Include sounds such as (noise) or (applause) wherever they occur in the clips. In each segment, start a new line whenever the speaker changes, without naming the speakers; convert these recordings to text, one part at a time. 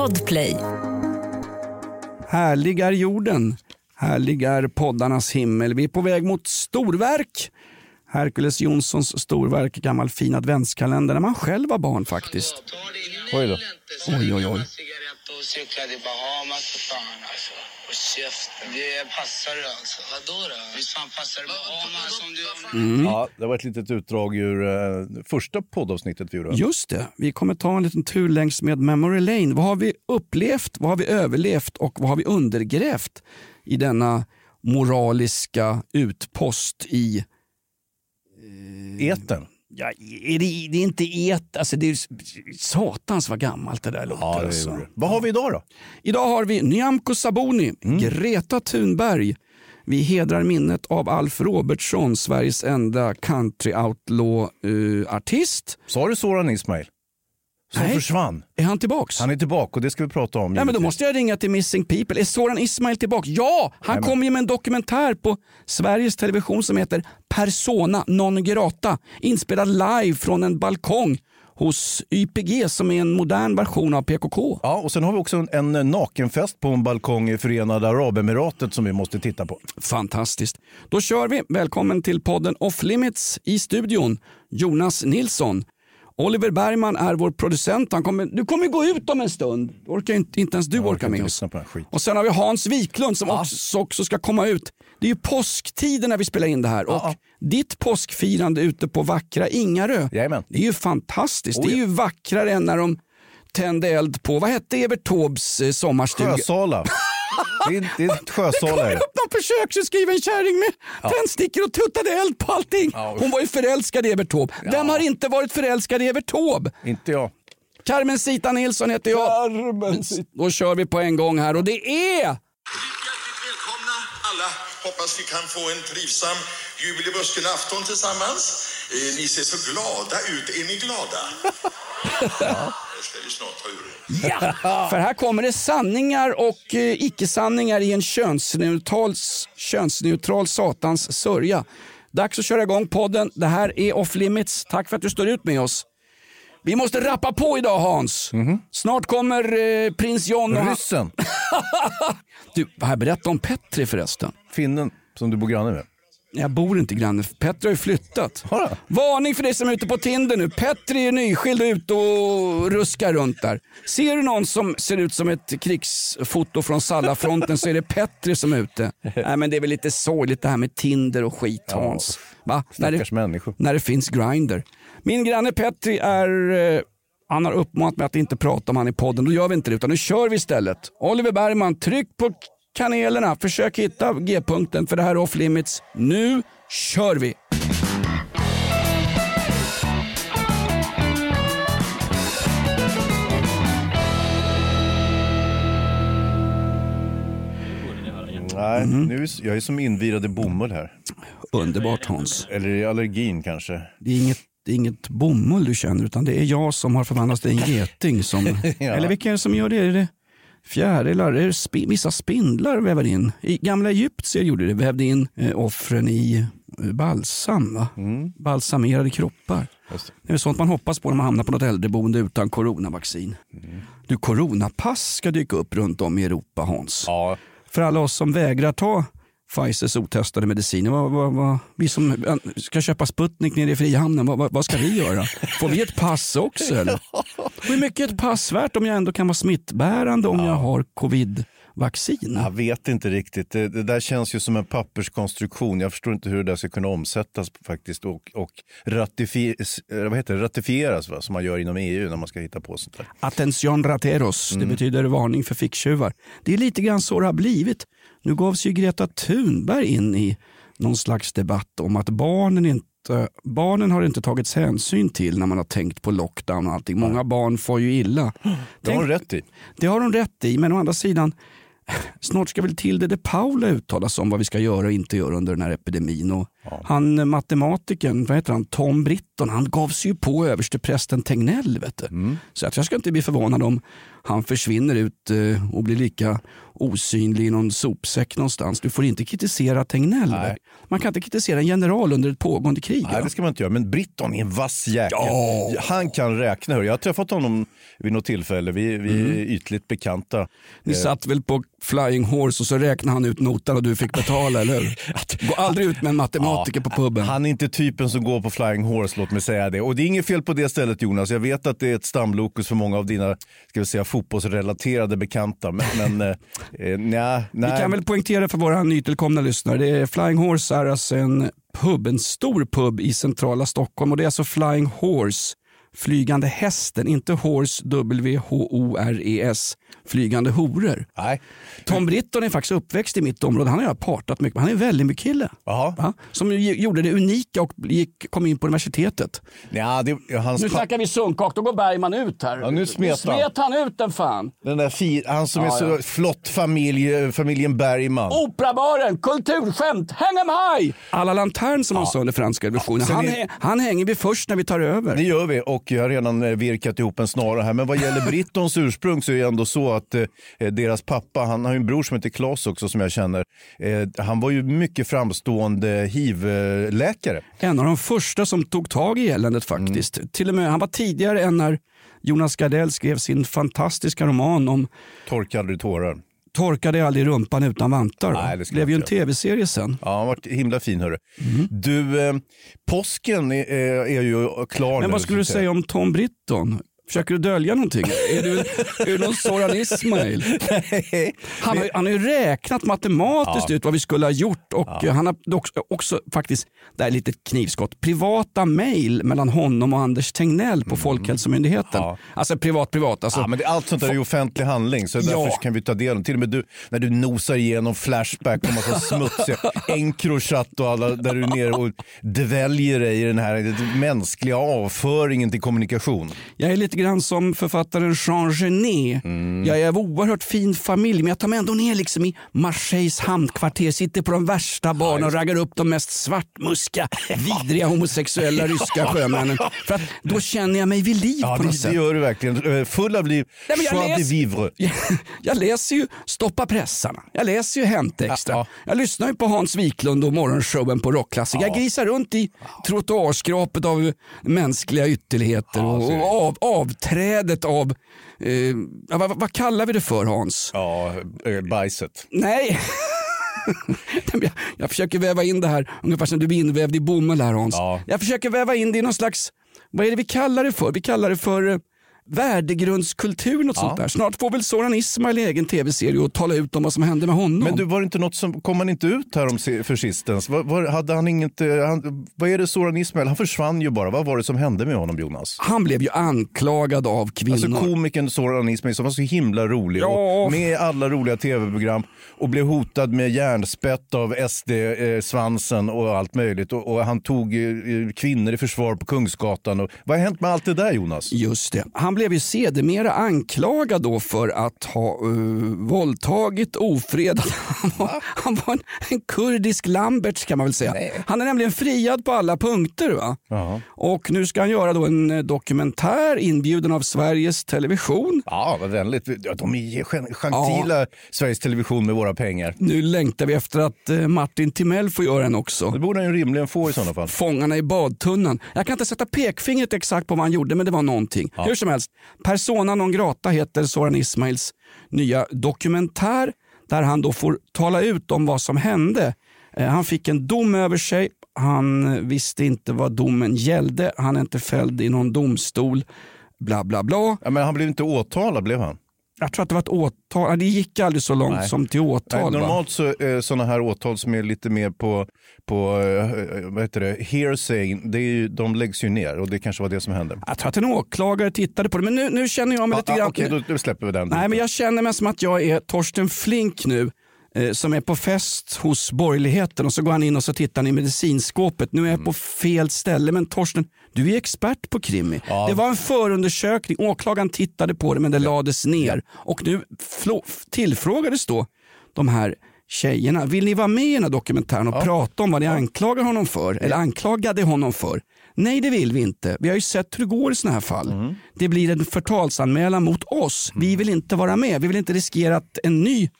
Podplay.
Härlig är jorden, härlig är poddarnas himmel. Vi är på väg mot storverk. Herkules Jonssons storverk, gammal fin adventskalender när man själv var barn faktiskt.
Oj då.
Oj, oj, oj.
Och käften. Det passar du alltså. Vadå då? Visst fan passar det Bahamas om du...
Ja, det var ett litet utdrag ur eh, första poddavsnittet vi gjorde.
Just det, vi kommer ta en liten tur längs med Memory Lane. Vad har vi upplevt, vad har vi överlevt och vad har vi undergrävt i denna moraliska utpost i
Etern.
Ja, är det, det är inte et, alltså det är satans vad gammalt det där låter.
Ja,
alltså.
Vad har vi idag då?
Idag har vi Nyamko Sabuni, Greta Thunberg. Vi hedrar minnet av Alf Robertsson, Sveriges enda country outlaw-artist.
Sa du Soran Ismail? Som
Nej.
försvann.
är han tillbaks?
Han är tillbaka och det ska vi prata om.
Ja, men då måste jag ringa till Missing People. Är Soran Ismail tillbaka? Ja, han
Jajamän.
kom ju med en dokumentär på Sveriges Television som heter Persona non grata. Inspelad live från en balkong hos YPG som är en modern version av PKK.
Ja, och sen har vi också en, en nakenfest på en balkong i Förenade Arabemiratet som vi måste titta på.
Fantastiskt. Då kör vi. Välkommen till podden Off Limits i studion. Jonas Nilsson. Oliver Bergman är vår producent. Han kommer, du kommer gå ut om en stund. Orkar inte, inte ens du orkar
orkar
med. Och sen har vi Hans Wiklund som också, också ska komma ut. Det är ju påsktider när vi spelar in det här. Och
Ja.
ditt påskfirande ute på vackra Ingarö.
Jajamän.
Det är ju fantastiskt.
Oh,
det är
ja.
ju vackrare än när de tände eld på, vad hette Evert Taubes eh, sommarstuga?
Sjösala. (laughs) det är, det är ett sjösala.
kommer
det.
upp någon försöksutskriven kärring med tändstickor och tuttade eld på allting.
Ja.
Hon var ju förälskad i Evert Taube. Vem har inte varit förälskad i Evert Taube?
Inte jag.
Carmen Sita Nilsson heter jag.
Carmen
Då kör vi på en gång här och det är
Hjärtligt välkomna alla. Hoppas vi kan få en trivsam jul i busken-afton tillsammans. Eh, ni ser så glada ut. Är ni glada? (laughs) Jag ska ju snart ta ur.
Ja, för här kommer det sanningar och eh, icke-sanningar i en könsneutral, könsneutral satans sörja. Dags att köra igång podden. Det här är Off Limits. Tack för att du står ut med oss. Vi måste rappa på idag Hans. Snart kommer eh, prins John och.
Ryssen. (laughs)
Du, här, berätta om Petri förresten.
Finnen som du bor granne med.
Jag bor inte granne. Petri har ju flyttat.
Har?
Varning för dig som är ute på Tinder nu. Petri är nyskild och ute och ruskar runt där. Ser du någon som ser ut som ett krigsfoto från Sallafronten så är det Petri som är ute. (laughs) Nej men det är väl lite sorgligt det här med Tinder och skit Hans. Va? När det,
människor.
när det finns Grindr. Min granne Petri är eh, han har uppmanat mig att inte prata om han i podden. Då gör vi inte det utan nu kör vi istället. Oliver Bergman, tryck på kanelerna. Försök hitta G-punkten för det här är off limits. Nu kör vi!
Nej, nu är, jag är som invirad i bomull här.
Underbart Hans.
Eller det allergin kanske?
Det är inget, det är inget bomull du känner utan det är jag som har förvandlats till en geting. Som, (laughs)
Ja.
Eller vilka är det som gör det? Är det fjärilar? Spi, vissa spindlar väver in? I gamla Egyptier gjorde det, vävde in eh, offren i eh, balsam. Va? Balsamerade kroppar.
Just det.
Är sånt man hoppas på när man hamnar på något äldreboende utan coronavaccin. Du, coronapass ska dyka upp runt om i Europa Hans.
Ja,
För alla oss som vägrar ta Pfizers otestade mediciner. Vad, vad, vad, vi som äh, ska köpa Sputnik nere i Frihamnen, vad, vad, vad ska vi göra? Får vi ett pass också eller? (laughs) Hur mycket är ett pass värt om jag ändå kan vara smittbärande om jag har covid-vaccin?
jag vet inte riktigt. Det, det där känns ju som en papperskonstruktion. Jag förstår inte hur det där ska kunna omsättas faktiskt och, och ratifi, eh, vad heter det? ratifieras, va? som man gör inom EU när man ska hitta på sånt där.
Attention rateros, det betyder varning för ficktjuvar. Det är lite grann så det har blivit. Nu gav sig ju Greta Thunberg in i någon slags debatt om att barnen inte Barnen har inte tagits hänsyn till när man har tänkt på lockdown och allting. Många barn får ju illa.
Det har hon rätt i.
Det har hon rätt i, men å andra sidan snart ska väl Tilde de Paula uttala sig om vad vi ska göra och inte göra under den här epidemin. Och Han eh, matematikern, vad heter han, Tom Britton, han gav sig ju på översteprästen Tegnell. Vet du.
Mm.
Så att jag ska inte bli förvånad om han försvinner ut eh, och blir lika osynlig i någon sopsäck någonstans. Du får inte kritisera Tegnell.
Nej.
Man kan inte kritisera en general under ett pågående krig.
Nej,
va?
det ska man inte göra. Men Britton är en vass jäkel.
Ja.
Han kan räkna. hör. Jag har träffat honom vid något tillfälle. Vi, vi
Mm.
är ytligt bekanta.
Ni satt väl på Flying Horse och så räknade han ut notan och du fick betala, eller hur? (laughs) Gå aldrig ut med en matematiker på puben.
Han är inte typen som går på flying horse, låt mig säga det. Och det är inget fel på det stället Jonas. Jag vet att det är ett stamlokus för många av dina ska vi säga, fotbollsrelaterade bekanta. Men, men eh, eh, nja, nej.
Vi kan väl poängtera för våra nytillkomna lyssnare. Det är Flying Horse är alltså en pub, en stor pub i centrala Stockholm och det är alltså Flying Horse, flygande hästen, inte Horse W-H-O-R-E-S, flygande horor.
Nej.
Tom Britton är faktiskt uppväxt i mitt område. Han har jag partat mycket. Han är en Vällingby-kille. Va? Som gjorde det unika och gick, kom in på universitetet.
Ja, det, hans
Nu snackar vi sunkak, då går Bergman ut här.
Ja, nu smet han.
smet han ut den fan.
den där fi, han som är
Ja,
så
ja.
flott familj, familjen Bergman.
Operabaren, kulturskämt, hang em high! Alla lantern som man sa under franska revolutionen. Han,
är-
han hänger vi först när vi tar över.
Det gör vi och jag har redan eh, virkat ihop en snara här. Men vad gäller Brittons ursprung så är det ändå så att eh, deras pappa, han har ju en bror som heter Klas också som jag känner. Eh, han var ju mycket framstående hiv-läkare.
En av de första som tog tag i eländet faktiskt.
Mm.
Till och med, han var tidigare än när Jonas Gardell skrev sin fantastiska roman om
Torkade tårar.
Torkade aldrig rumpan utan vantar.
Nej, det
blev ju en tv-serie sen.
Ja, varit himla fin hörru.
Mm.
Du, eh, påsken är, är ju klar
Men
nu,
vad skulle du säga om Tom Britton? Försöker du dölja någonting? Är du, är du någon Soran Ismail? (laughs) Han har, han har ju räknat matematiskt ut vad vi skulle ha gjort och han har också, också faktiskt, det här är lite knivskott, privata mejl mellan honom och Anders Tegnell på Folkhälsomyndigheten.
Mm. Ja.
Alltså privat, privat. Alltså,
Ja, men det, allt sånt där är ju offentlig handling så därför
Ja.
kan vi ta del av Till och med du, när du nosar igenom Flashback och massa smutsiga (laughs) Encrochat och alla där du är nere och dväljer dig i den här mänskliga avföringen till kommunikation.
Jag är lite grann som författaren Jean Genet.
Mm.
Jag är av oerhört fin familj men jag tar mig ändå ner liksom i Marseilles hamnkvarter, sitter på de värsta barnen och raggar upp de mest svartmuska, (laughs) vidriga homosexuella ryska sjömännen. För att då känner jag mig vid liv
Ja,
på
det,
något
det
sätt.
gör du verkligen. Full av liv.
Nej, men jag läser-
vivre. (laughs)
Jag läser ju Stoppa pressarna, jag läser ju Hänt Extra.
Ja, ja.
Jag lyssnar ju på Hans Wiklund och morgonshowen på Rockklassiker. Jag grisar runt i trottoarskrapet av mänskliga ytterligheter
Ja,
och,
det.
och av, avträdet av, eh, vad, vad kallar vi det för Hans?
Ja, eh, bajset.
Nej. (laughs) jag, jag försöker väva in det här ungefär som du blir invävd i bomull här Hans.
Ja.
Jag försöker väva in det i någon slags, vad är det vi kallar det för? Vi kallar det för eh, värdegrundskultur, något sånt där. Snart får väl Soran Ismail egen tv-serie och tala ut om vad som hände med honom.
Men du, var det inte något som, kom han inte ut här om för sistens? Var, var, hade han inget, eh, han, vad är det Soran Ismail, han försvann ju bara. Vad var det som hände med honom Jonas?
Han blev ju anklagad av kvinnor.
Alltså komikern Soran Ismail som var så himla rolig
Ja.
och med i alla roliga tv-program och blev hotad med järnspett av SD-svansen och allt möjligt. Och, och han tog eh, kvinnor i försvar på Kungsgatan. Och, vad har hänt med allt det där Jonas?
Just det. Han blev ju sedermera anklagad då för att ha uh, våldtagit, ofredat. (laughs) Han var, han var en, en kurdisk Lamberts kan man väl säga. Han är nämligen friad på alla punkter. Va?
Jaha.
Och nu ska han göra då en eh, dokumentär inbjuden av Sveriges Television.
Ja, vad vänligt. Ja, de är gen- gentila, Sveriges Television med våra pengar.
Nu längtar vi efter att eh, Martin Timell får göra en också.
Det borde han ju rimligen få i sådana fall.
Fångarna i badtunnan. Jag kan inte sätta pekfingret exakt på vad han gjorde men det var någonting. Hur som helst, Persona non grata heter Soran Ismails nya dokumentär där han då får tala ut om vad som hände. Eh, han fick en dom över sig. Han eh, visste inte vad domen gällde. Han är inte fälld i någon domstol. Bla bla bla.
Ja, men han blev inte åtalad, blev han?
Jag tror att det var ett åtal. Det gick aldrig så långt
Nej.
som till åtal.
Nej, normalt så är sådana här åtal som är lite mer på, på eh, vad heter det, hearsay, det är ju, de läggs ju ner och det kanske var det som hände.
Jag tror att en åklagare tittade på det. Men nu, nu känner jag mig lite
Ah,
grann...
Okej, då, då släpper vi den.
Nej, men jag känner mig som att jag är Torsten Flink nu eh, som är på fest hos borgerligheten och så går han in och så tittar han i medicinskåpet. Nu är jag på fel ställe. Men Torsten, du är expert på krimi.
Ja.
Det var en förundersökning. Åklagaren tittade på det men det lades ner. Och nu tillfrågades då de här tjejerna, vill ni vara med i den här dokumentären och prata om vad ni anklagar honom för? Eller anklagade honom för? Nej, det vill vi inte. Vi har ju sett hur det går i sådana här fall.
Mm.
Det blir en förtalsanmälan mot oss. Vi vill inte vara med. Vi vill inte riskera att en ny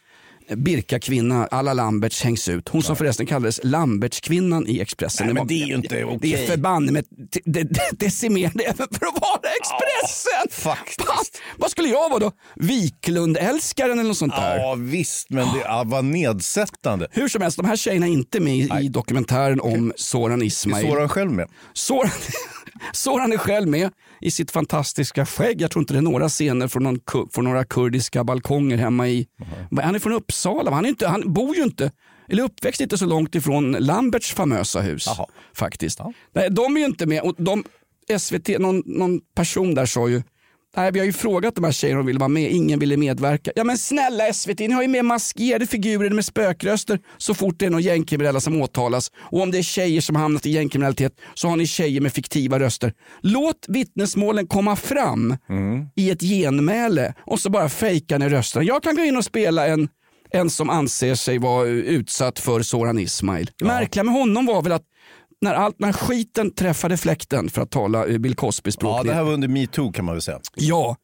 Birka-kvinna alla Lamberts hängs ut. Hon som förresten kallades Lambertskvinnan i Expressen.
Nej, men
var-
det är ju inte
Det
okej.
är förbanne med det, det, det decimerade även för att vara Expressen.
faktiskt.
Fan, vad skulle jag vara då? Wiklund-älskaren eller något sånt där?
Ja visst, men det ja, var nedsättande.
Hur som helst, de här tjejerna är inte med i, i dokumentären om Soran
Är
Ismail.
Soran själv med?
Soran, (laughs) Soran är själv med i sitt fantastiska skägg. Jag tror inte det är några scener från, någon, från några kurdiska balkonger hemma i... Han är från Uppsala. Han, är inte, han bor ju inte, eller uppväxt inte så långt ifrån Lamberts famösa hus.
Jaha.
Faktiskt. Nej, de är ju inte med. Och de, SVT, någon, någon person där sa ju Nej, vi har ju frågat de här tjejerna om de ville vara med, ingen ville medverka. Ja men snälla SVT, ni har ju med maskerade figurer med spökröster så fort det är någon gängkriminella som åtalas. Och om det är tjejer som hamnat i gängkriminalitet så har ni tjejer med fiktiva röster. Låt vittnesmålen komma fram i ett genmäle och så bara fejkar ni rösterna. Jag kan gå in och spela en, en som anser sig vara utsatt för Soran Ismail. Det märkliga med honom var väl att när, allt, när skiten träffade fläkten, för att tala eh, Bill Cosby-språk,
Ja, det här var under metoo kan man väl säga.
Ja,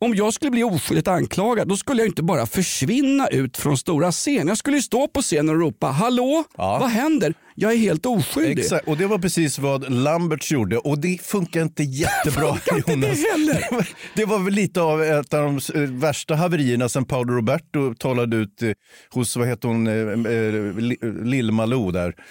om jag skulle bli oskyldigt anklagad då skulle jag inte bara försvinna ut från stora scen. Jag skulle ju stå på scenen och ropa hallå,
Ja.
vad händer? Jag är helt oskyldig.
Exakt, och det var precis vad Lamberts gjorde och det funkar inte jättebra (laughs)
Funkar inte det heller.
Det (laughs) var, det var väl lite av ett av de eh, värsta haverierna sen Paolo Roberto talade ut eh, hos, vad heter hon, eh, Li- Lill-Malou där. (laughs)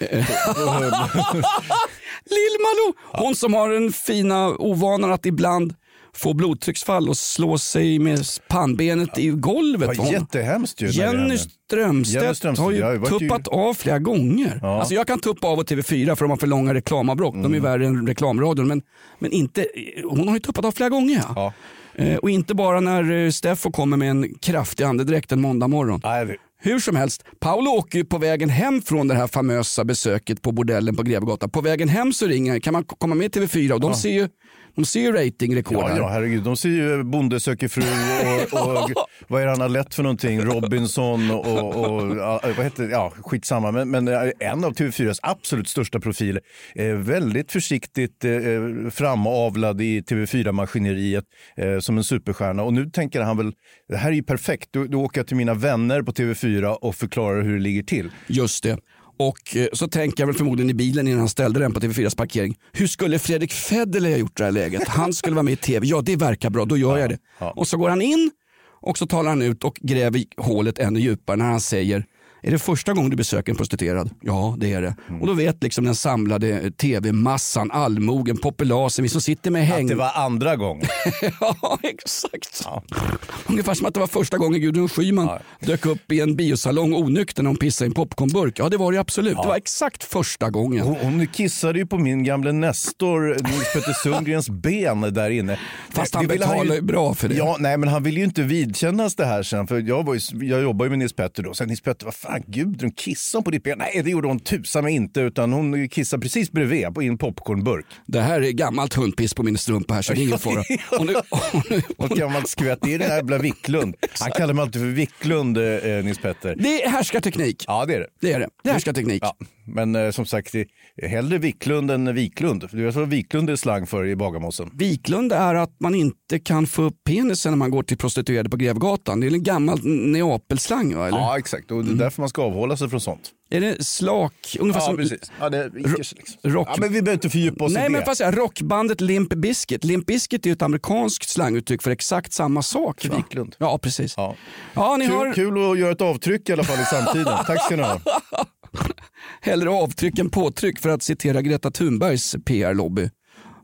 Lill-Malou, hon som har den fina ovanan att ibland få blodtrycksfall och slå sig med pannbenet i golvet. Hon-
jättehemskt ju.
Jenny. Strömstedt,
Jenny Strömstedt,
har ju
ja, var ju-
tuppat av flera gånger. Alltså jag kan tuppa av och TV4 för de har för långa reklamavbrott. De är
Mm.
värre än reklamradion. Men, men inte, hon har ju tuppat av flera gånger. Ja.
Ja.
Eh, och inte bara när eh, Steffo kommer med en kraftig andedräkt en måndag morgon.
Nej,
Hur som helst, Paolo åker ju på vägen hem från det här famösa besöket på bordellen på Grevegatan. På vägen hem så ringer kan man komma med TV4 och de ser ju, de ser ju ratingrekord
Ja, ja, herregud. De ser ju Bonde söker fru och, och (laughs) vad är det han har lett för någonting? Robinson och, och ja, vad heter det? Ja, skitsamma. Men, men eh, en av TV4s absolut största profiler. Eh, väldigt försiktigt eh, framavlad i TV4-maskineriet eh, som en superstjärna. Och nu tänker han väl, det här är ju perfekt. Du, du åker till mina vänner på TV4 och förklarar hur det ligger till.
Just det. Och eh, så tänker jag väl förmodligen i bilen innan han ställde den på TV4s parkering. Hur skulle Fredrik Federley ha gjort det här läget? Han skulle vara med i TV. Ja, det verkar bra. Då gör jag det. Och så går han in och så talar han ut och gräver hålet ännu djupare när han säger är det första gången du besöker en prostituerad? Ja, det är det. Och då vet liksom den samlade eh, tv-massan, allmogen, populasen, vi som sitter med häng...
Att det var andra gången. (laughs)
ja, exakt. Ungefär som att det var första gången Gudrun Schyman dök upp i en biosalong onykter när hon pissade i en popcornburk. Ja, det var det absolut. Det var exakt första gången.
Hon, hon kissade ju på min gamle Nestor, Nils Petter Sundgrens (laughs) ben där inne.
Fast
Det
han betalar ju bra för det.
Ja, nej, men han ville ju inte vidkännas det här sen. För jag, var ju, jag jobbar ju med Nils Petter då. Så Nils Petter, vad fan, Gudrun kissade på ditt ben? Nej, det gjorde hon tusan mig inte. Utan hon kissade precis bredvid på en popcornburk.
Det här är gammalt hundpiss på min strumpa här så det är ingen fara. Och nu, och nu,
Och gammalt skvätt. Det är den här jävla Wiklund. Han kallar mig alltid för Wiklund, eh, Nils Petter.
det är härskarteknik.
Ja, det är det.
Det är det. Det är härskarteknik.
Ja, men eh, som sagt, det är hellre Wiklund än Wiklund. Du vet vad Wiklund är slang för i Bagarmossen?
Viklund är att man inte kan få upp penisen när man går till prostituerade på Grevgatan. Det är en gammal Neapelslang va? Eller?
Ja, exakt. Och det är därför man ska avhålla sig från sånt.
Är det slak? Ungefär
Ja,
som
precis. Ja, det liksom.
rock-
Ja, men vi behöver inte fördjupa oss
Nej
i det.
men fast rockbandet Limp Bizkit. Limp Bizkit är ett amerikanskt slanguttryck för exakt samma sak.
Wiklund.
Ja precis.
Ja.
Ja, ni
Kul,
har
kul att göra ett avtryck i alla fall i samtiden. (laughs) Tack ska ni ha.
hellre avtryck än påtryck för att citera Greta Thunbergs PR-lobby.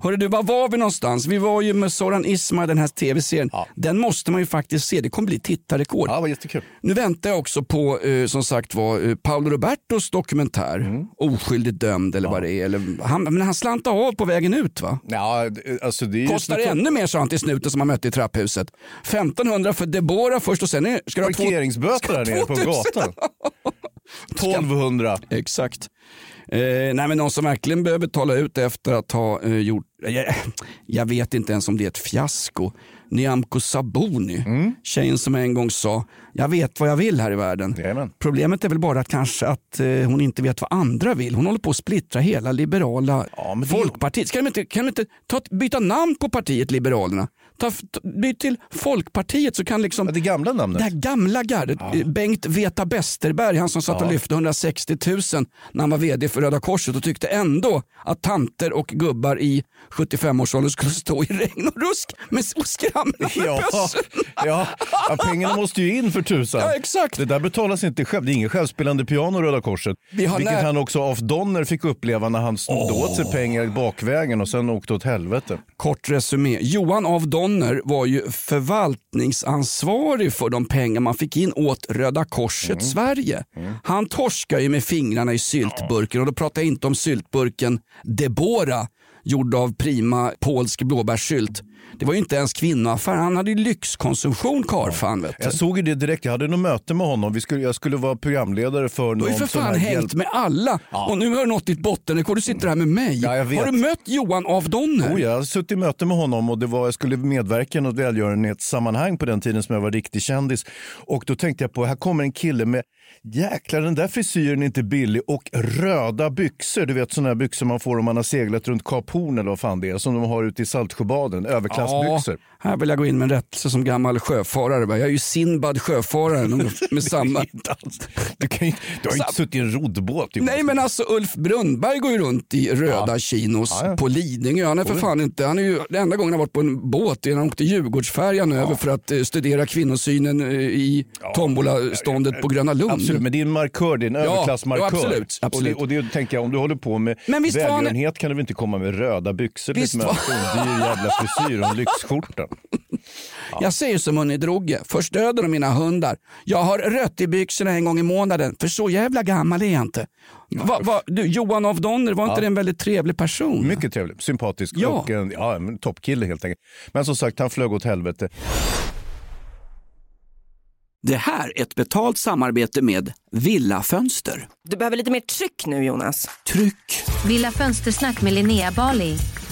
Hörru du, var var vi någonstans? Vi var ju med Soran Ismail, den här tv-serien.
Ja.
Den måste man ju faktiskt se, det kommer bli tittarrekord.
Ja, vad jättekul.
Nu väntar jag också på eh, som sagt var eh, Paolo Robertos dokumentär.
Mm.
Oskyldigt dömd eller vad det är. Eller, han, men han slantade av på vägen ut va?
Ja, alltså det
Kostar det ännu mer sa han till snuten som han mötte i trapphuset. 1500 för Deborah först och sen är, ska du ha två-
Parkeringsböter där nere på
2000.
gatan. (laughs) 1200.
Exakt. Eh, nej men någon som verkligen behöver tala ut efter att ha eh, gjort, jag, jag vet inte ens om det är ett fiasko. Nyamko Sabuni. Tjejen som en gång sa, jag vet vad jag vill här i världen.
Jajamän.
Problemet är väl bara att kanske att eh, hon inte vet vad andra vill. Hon håller på att splittra hela liberala
Ja, det-
Folkpartiet. Ska de inte, kan de inte ta, byta namn på partiet Liberalerna? Ta, ta, byt till Folkpartiet så kan liksom
Ja, det gamla namnet.
det här gamla gardet, eh, Bengt Veta Besterberg, han som satt och lyfte 160 000 när han var vd för Röda Korset och tyckte ändå att tanter och gubbar i 75-årsåldern skulle stå i regn och rusk med, och skramla med
Ja, ja. ja, pengarna måste ju in för tusan.
Ja, exakt.
Det där betalas inte själv. Det är ingen självspelande piano Röda Korset.
Vi
Vilket
när-
han också av Donner fick uppleva när han snodde åt sig pengar bakvägen och sen åkte åt helvete.
Kort resumé. Johan af Donner var ju förvaltningsansvarig för de pengar man fick in åt Röda Korset Sverige. Han torskar ju med fingrarna i syltburken och då pratar jag inte om syltburken Debora gjord av prima polsk blåbärssylt. Det var ju inte ens kvinnoaffär, han hade ju lyxkonsumtion karlfan. du.
Jag såg ju det direkt. Jag hade något möte med honom. Vi skulle, jag skulle vara programledare för
Du har ju
någon
för fan hängt
hjälp-
med alla och nu har du nått ditt bottenrekord. Du sitter här med mig.
Ja.
Har du mött Johan af Donner?
Oh, jag hade suttit i möte med honom och det var, jag skulle medverka i något välgörenhetssammanhang på den tiden som jag var riktig kändis. Och då tänkte jag på, här kommer en kille med, jäklar den där frisyren är inte billig och röda byxor. Du vet sådana byxor man får om man har seglat runt Kap Horn eller vad fan det är, som de har ute i Saltsjöbaden, överklassbyxor.
Ja, här vill jag gå in med en rättelse som gammal sjöfarare. Jag är ju Sinbad sjöfararen (laughs) med samma...
Du, kan ju, du har ju inte suttit i en roddbåt.
Nej men alltså Ulf Brunnberg går ju runt i röda chinos
Ja, ja.
på Lidingö. Han är för fan inte, han är ju, den enda gången han varit på en båt är när han åkte Djurgårdsfärjan över för att eh, studera kvinnosynen eh, i tombolaståndet på Gröna Lund.
Absolut, men det är en markör, det är en
Ja,
överklassmarkör.
ja, absolut, absolut.
Och, det, och det tänker jag, om du håller på med
var han-
välgörenhet kan du väl inte komma med röda byxor
Visst
och en dyr jävla frisyr och en lyxskjorta. (laughs)
Jag säger som Unni Droge, först döden och mina hundar. Jag har rött i byxorna en gång i månaden, för så jävla gammal är jag inte. Va, va, du, Johan af Donner, var inte det en väldigt trevlig person?
Mycket trevlig, sympatisk
Ja.
och en ja, en toppkille helt enkelt. Men som sagt, han flög åt helvete.
Det här är ett betalt samarbete med Villa Fönster.
Du behöver lite mer tryck nu Jonas.
Tryck!
Villa Fönstersnack med Linnea Bali.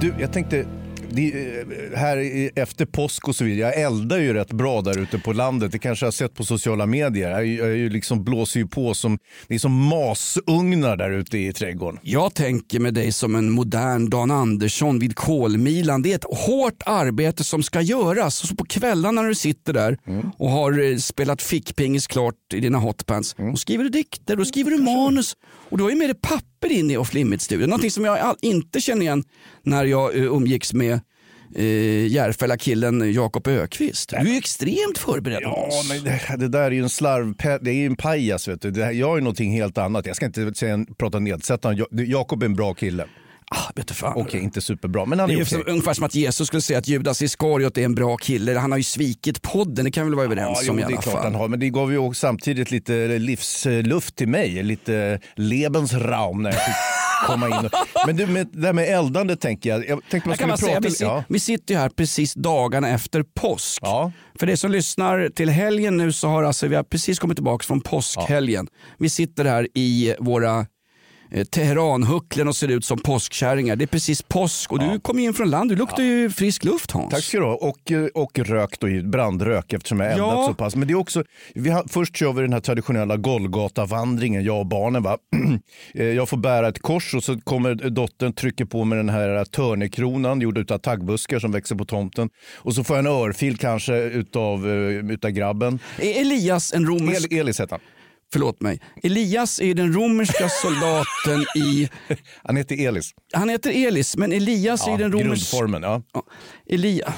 Du, jag tänkte, det, eh, här efter påsk och så vidare, jag eldar ju rätt bra där ute på landet. Det kanske jag har sett på sociala medier. Jag, jag ju liksom blåser ju på som, det är som masugnar där ute i trädgården.
Jag tänker med dig som en modern Dan Andersson vid kolmilan. Det är ett hårt arbete som ska göras. Så på kvällarna när du sitter där och har eh, spelat fickpingis klart i dina hotpants. Då skriver du dikter, då skriver du manus och har ju med dig papper in i Off Limits-studion. Någonting som jag inte känner igen när jag uh, umgicks med uh, Järfälla-killen Jakob Ökvist. Du är ju extremt förberedd
Ja, men det, det där är ju en slarv, det är ju en pajas. Vet du. Det här, jag är någonting helt annat. Jag ska inte säga, prata nedsättande. Ja- Jakob är en bra kille.
Ah, vet du fan.
Okej, inte superbra, men han
Det
är
är som, ungefär som att Jesus skulle säga att Judas Iskariot är en bra kille. Han har ju svikit podden, det kan vi väl vara överens
Ja, jo,
om i
det är
alla
klart
fall.
han har, men det gav ju också samtidigt lite livsluft till mig. Lite Lebensraum när jag fick (laughs) komma in. och- Men du, med, det här med eldande tänker jag. Jag tänkte man skulle prata
säga, vi,
lite-
si- vi sitter ju här precis dagarna efter påsk.
Ja.
För det som lyssnar till helgen nu så har alltså, vi har precis kommit tillbaka från påskhelgen. Vi sitter här i våra Teheranhucklen och ser ut som påskkärringar. Det är precis påsk och du kom ju in från land, du luktar ju frisk luft Hans.
Tack ska du ha. Och, eh, och rök då, ju, brandrök eftersom jag eldat
Ja.
så pass. Men det är också, vi har, först kör vi den här traditionella Golgata-vandringen, jag och barnen. Va? (clears throat) Eh, jag får bära ett kors och så kommer dottern trycker på med den här törnekronan gjord av taggbuskar som växer på tomten. Och så får jag en örfil kanske utav, eh, utav grabben.
Är Elias en romersk...
El, Elis heter han.
Förlåt mig. Elias är den romerska (laughs) soldaten i...
Han heter Elis.
Han heter Elis, men Elias är
Ja,
den romerska...
grundformen, ja.
Ja. Elia...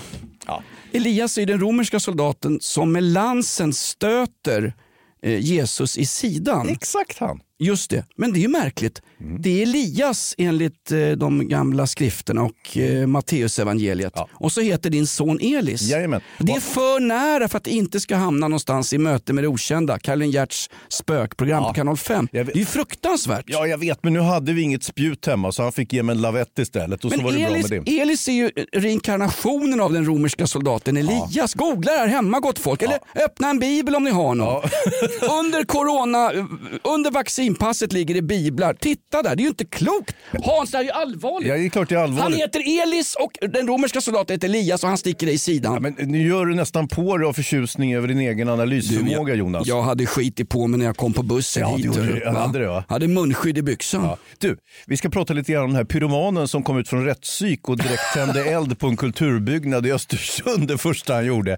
Ja.
Elias är den romerska soldaten som med lansen stöter eh, Jesus i sidan.
Exakt han.
Just det, men det är ju märkligt.
Mm.
Det är Elias enligt eh, de gamla skrifterna och eh, Matteusevangeliet. Och så heter din son Elis.
Jajamän.
Det är för nära för att det inte ska hamna någonstans i möte med det okända. Caroline Giertz spökprogram på kanal 5. Det är ju fruktansvärt.
Ja, jag vet, men nu hade vi inget spjut hemma så han fick ge mig en lavett istället och så
Men
var det
Elis,
bra med det.
Elis är ju reinkarnationen av den romerska soldaten Elias. Googla här hemma gott folk. Eller öppna en bibel om ni har någon. (laughs) under corona, under vaccinpasset ligger det biblar. Titta där, det är ju inte klokt. Hans, det här är ju allvarligt.
Ja, det är klart det är allvarligt.
Han heter Elis och den romerska soldaten heter Elias och han sticker dig i sidan.
Men nu gör du nästan på dig av förtjusning över din egen analysförmåga Jonas.
Jag hade skit i på mig när jag kom på bussen
Ja,
hit.
det gjorde du. Jag hade det, va?
Hade munskydd i byxan.
Ja. Du, vi ska prata lite grann om den här pyromanen som kom ut från rättspsyk och direkt tände (laughs) eld på en kulturbyggnad i Östersund det första han gjorde.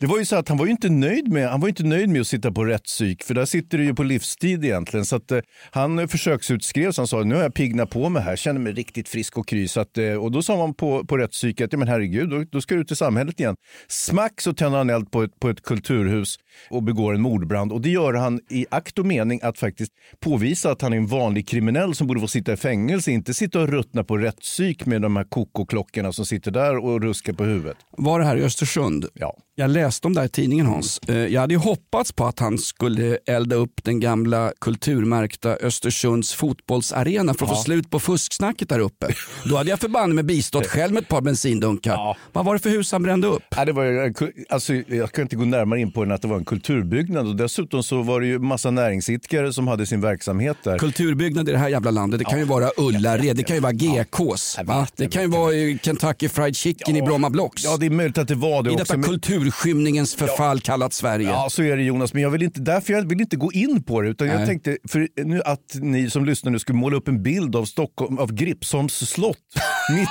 Det var ju så att han var ju inte nöjd med, han var inte nöjd med att sitta på rättspsyk för där sitter du ju på livstid egentligen. Så att, eh, han försöksutskrevs, han sa nu har jag piggnat på mig här, känner mig riktigt frisk och kry. Så att, eh, och då sa man på, på rättspsyk att ja, men herregud, då, då ska du ut i samhället igen. Smack så tänder han eld på ett, på ett kulturhus och begår en mordbrand. Och det gör han i akt och mening att faktiskt påvisa att han är en vanlig kriminell som borde få sitta i fängelse, inte sitta och ruttna på rättspsyk med de här kokoklockorna som sitter där och ruskar på huvudet.
Var det här i Östersund?
Ja.
Jag läste om det här i tidningen Hans. Eh, Jag hade ju hoppats på att han skulle elda upp den gamla kulturmärkta Östersunds fotbollsarena för att få
Ja.
slut på fusksnacket där uppe. Då hade jag förbanne mig bistått (laughs) själv med ett par bensindunkar. Vad var det för hus han brände upp?
Ja, det var, alltså, jag kan inte gå närmare in på den att det var en kulturbyggnad och dessutom så var det ju massa näringsidkare som hade sin verksamhet där.
Kulturbyggnad i det här jävla landet, det kan ju vara Ullared, det kan ju vara GKs, va? det kan ju vara Kentucky Fried Chicken i Bromma Blocks.
Ja, det är möjligt att det var det
I
också.
detta
men-
kulturskymningens förfall kallat Sverige.
Ja, så är det Jonas, men jag vill inte, därför jag vill inte gå in på det. Utan jag tänkte för nu att ni som lyssnar nu skulle måla upp en bild av Stockholm, av Gripsholms slott (laughs) mitt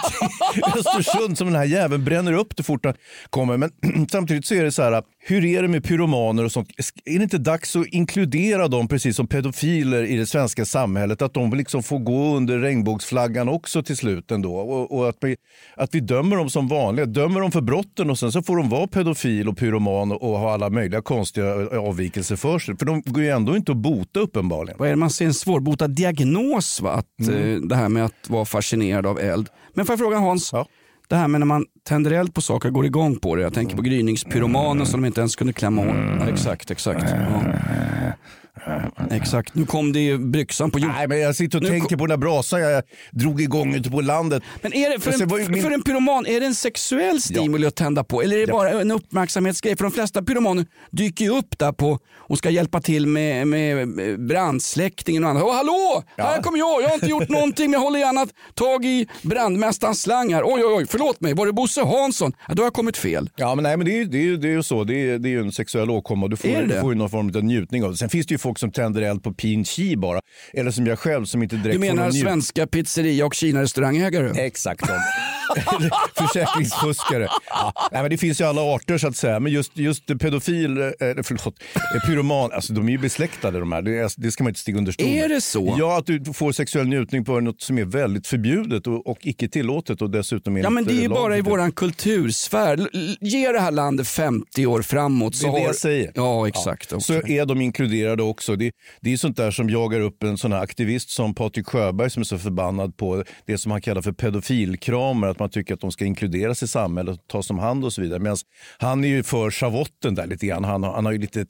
i Östersund som den här jäveln bränner upp det fort han kommer. Men (clears throat) samtidigt så är det så här, hur är det med pyromaner och sånt? Är det inte dags att inkludera dem precis som pedofiler i det svenska samhället? Att de liksom får gå under regnbågsflaggan också till slut ändå. Och, och att, vi, att vi dömer dem som vanliga, dömer dem för brotten och sen så får de vara pedofil och pyroman och, och ha alla möjliga konstiga avvikelser för sig. För de går ju ändå inte att bota uppenbarligen.
Vad är det man ser en svårbotad diagnos? Va? Att,
Mm.
eh, det här med att vara fascinerad av eld. Men får jag fråga Hans, det här med när man tänder eld på saker och går igång på det. Jag tänker på gryningspyromanen som de inte ens kunde klämma åt. Ja, exakt, exakt. Ja. Exakt, nu kom det ju byxan på jord.
Nej, men jag sitter och
Nu
tänker
kom-
på den där brasan jag drog igång ute på landet.
Men är det för, en,
min-
för en pyroman, är det en sexuell stimuli att tända på? Eller är det
Ja.
bara en uppmärksamhetsgrej? För de flesta pyromaner dyker ju upp där på och ska hjälpa till med, med brandsläckningen och annat. Åh, hallå! Här kommer jag, jag har inte gjort någonting men jag håller gärna tag i brandmästarens slangar. Oj, oj, oj, förlåt mig, var det Bosse Hansson? Ja, då har jag kommit fel.
Ja, men, nej, men det, är, ju- det, är, det är så. Det är, det är ju en sexuell åkomma och du får, du får ju någon form av njutning av det. Sen finns det ju folk som tänder eld på pin chi bara. Eller som jag själv som inte direkt
Du menar svenska pizzeria och Kina-restaurangägare?
Exakt (laughs) Försäkringsfuskare. Ja, nej, men det finns ju alla arter så att säga. Men just, just pedofil, eh, förlåt, eh, pyroman, alltså de är ju besläktade de här. Det, är, det ska man inte stiga under stol.
Är det så?
Ja, att du får sexuell njutning på något som är väldigt förbjudet och, och icke tillåtet och dessutom
Ja men det är ju
eh,
bara i våran kultursfär. Ge det här landet 50 år framåt
Det
så
är det jag säger.
Ja exakt.
Så
okej.
är de inkluderade också. Det, det är sånt där som jagar upp en sån aktivist som Patrik Sjöberg som är så förbannad på det som han kallar för pedofilkramar. Att man tycker att de ska inkluderas i samhället och tas om hand och så vidare. Medan han är ju för schavotten där lite grann. Han, har- han har ju lite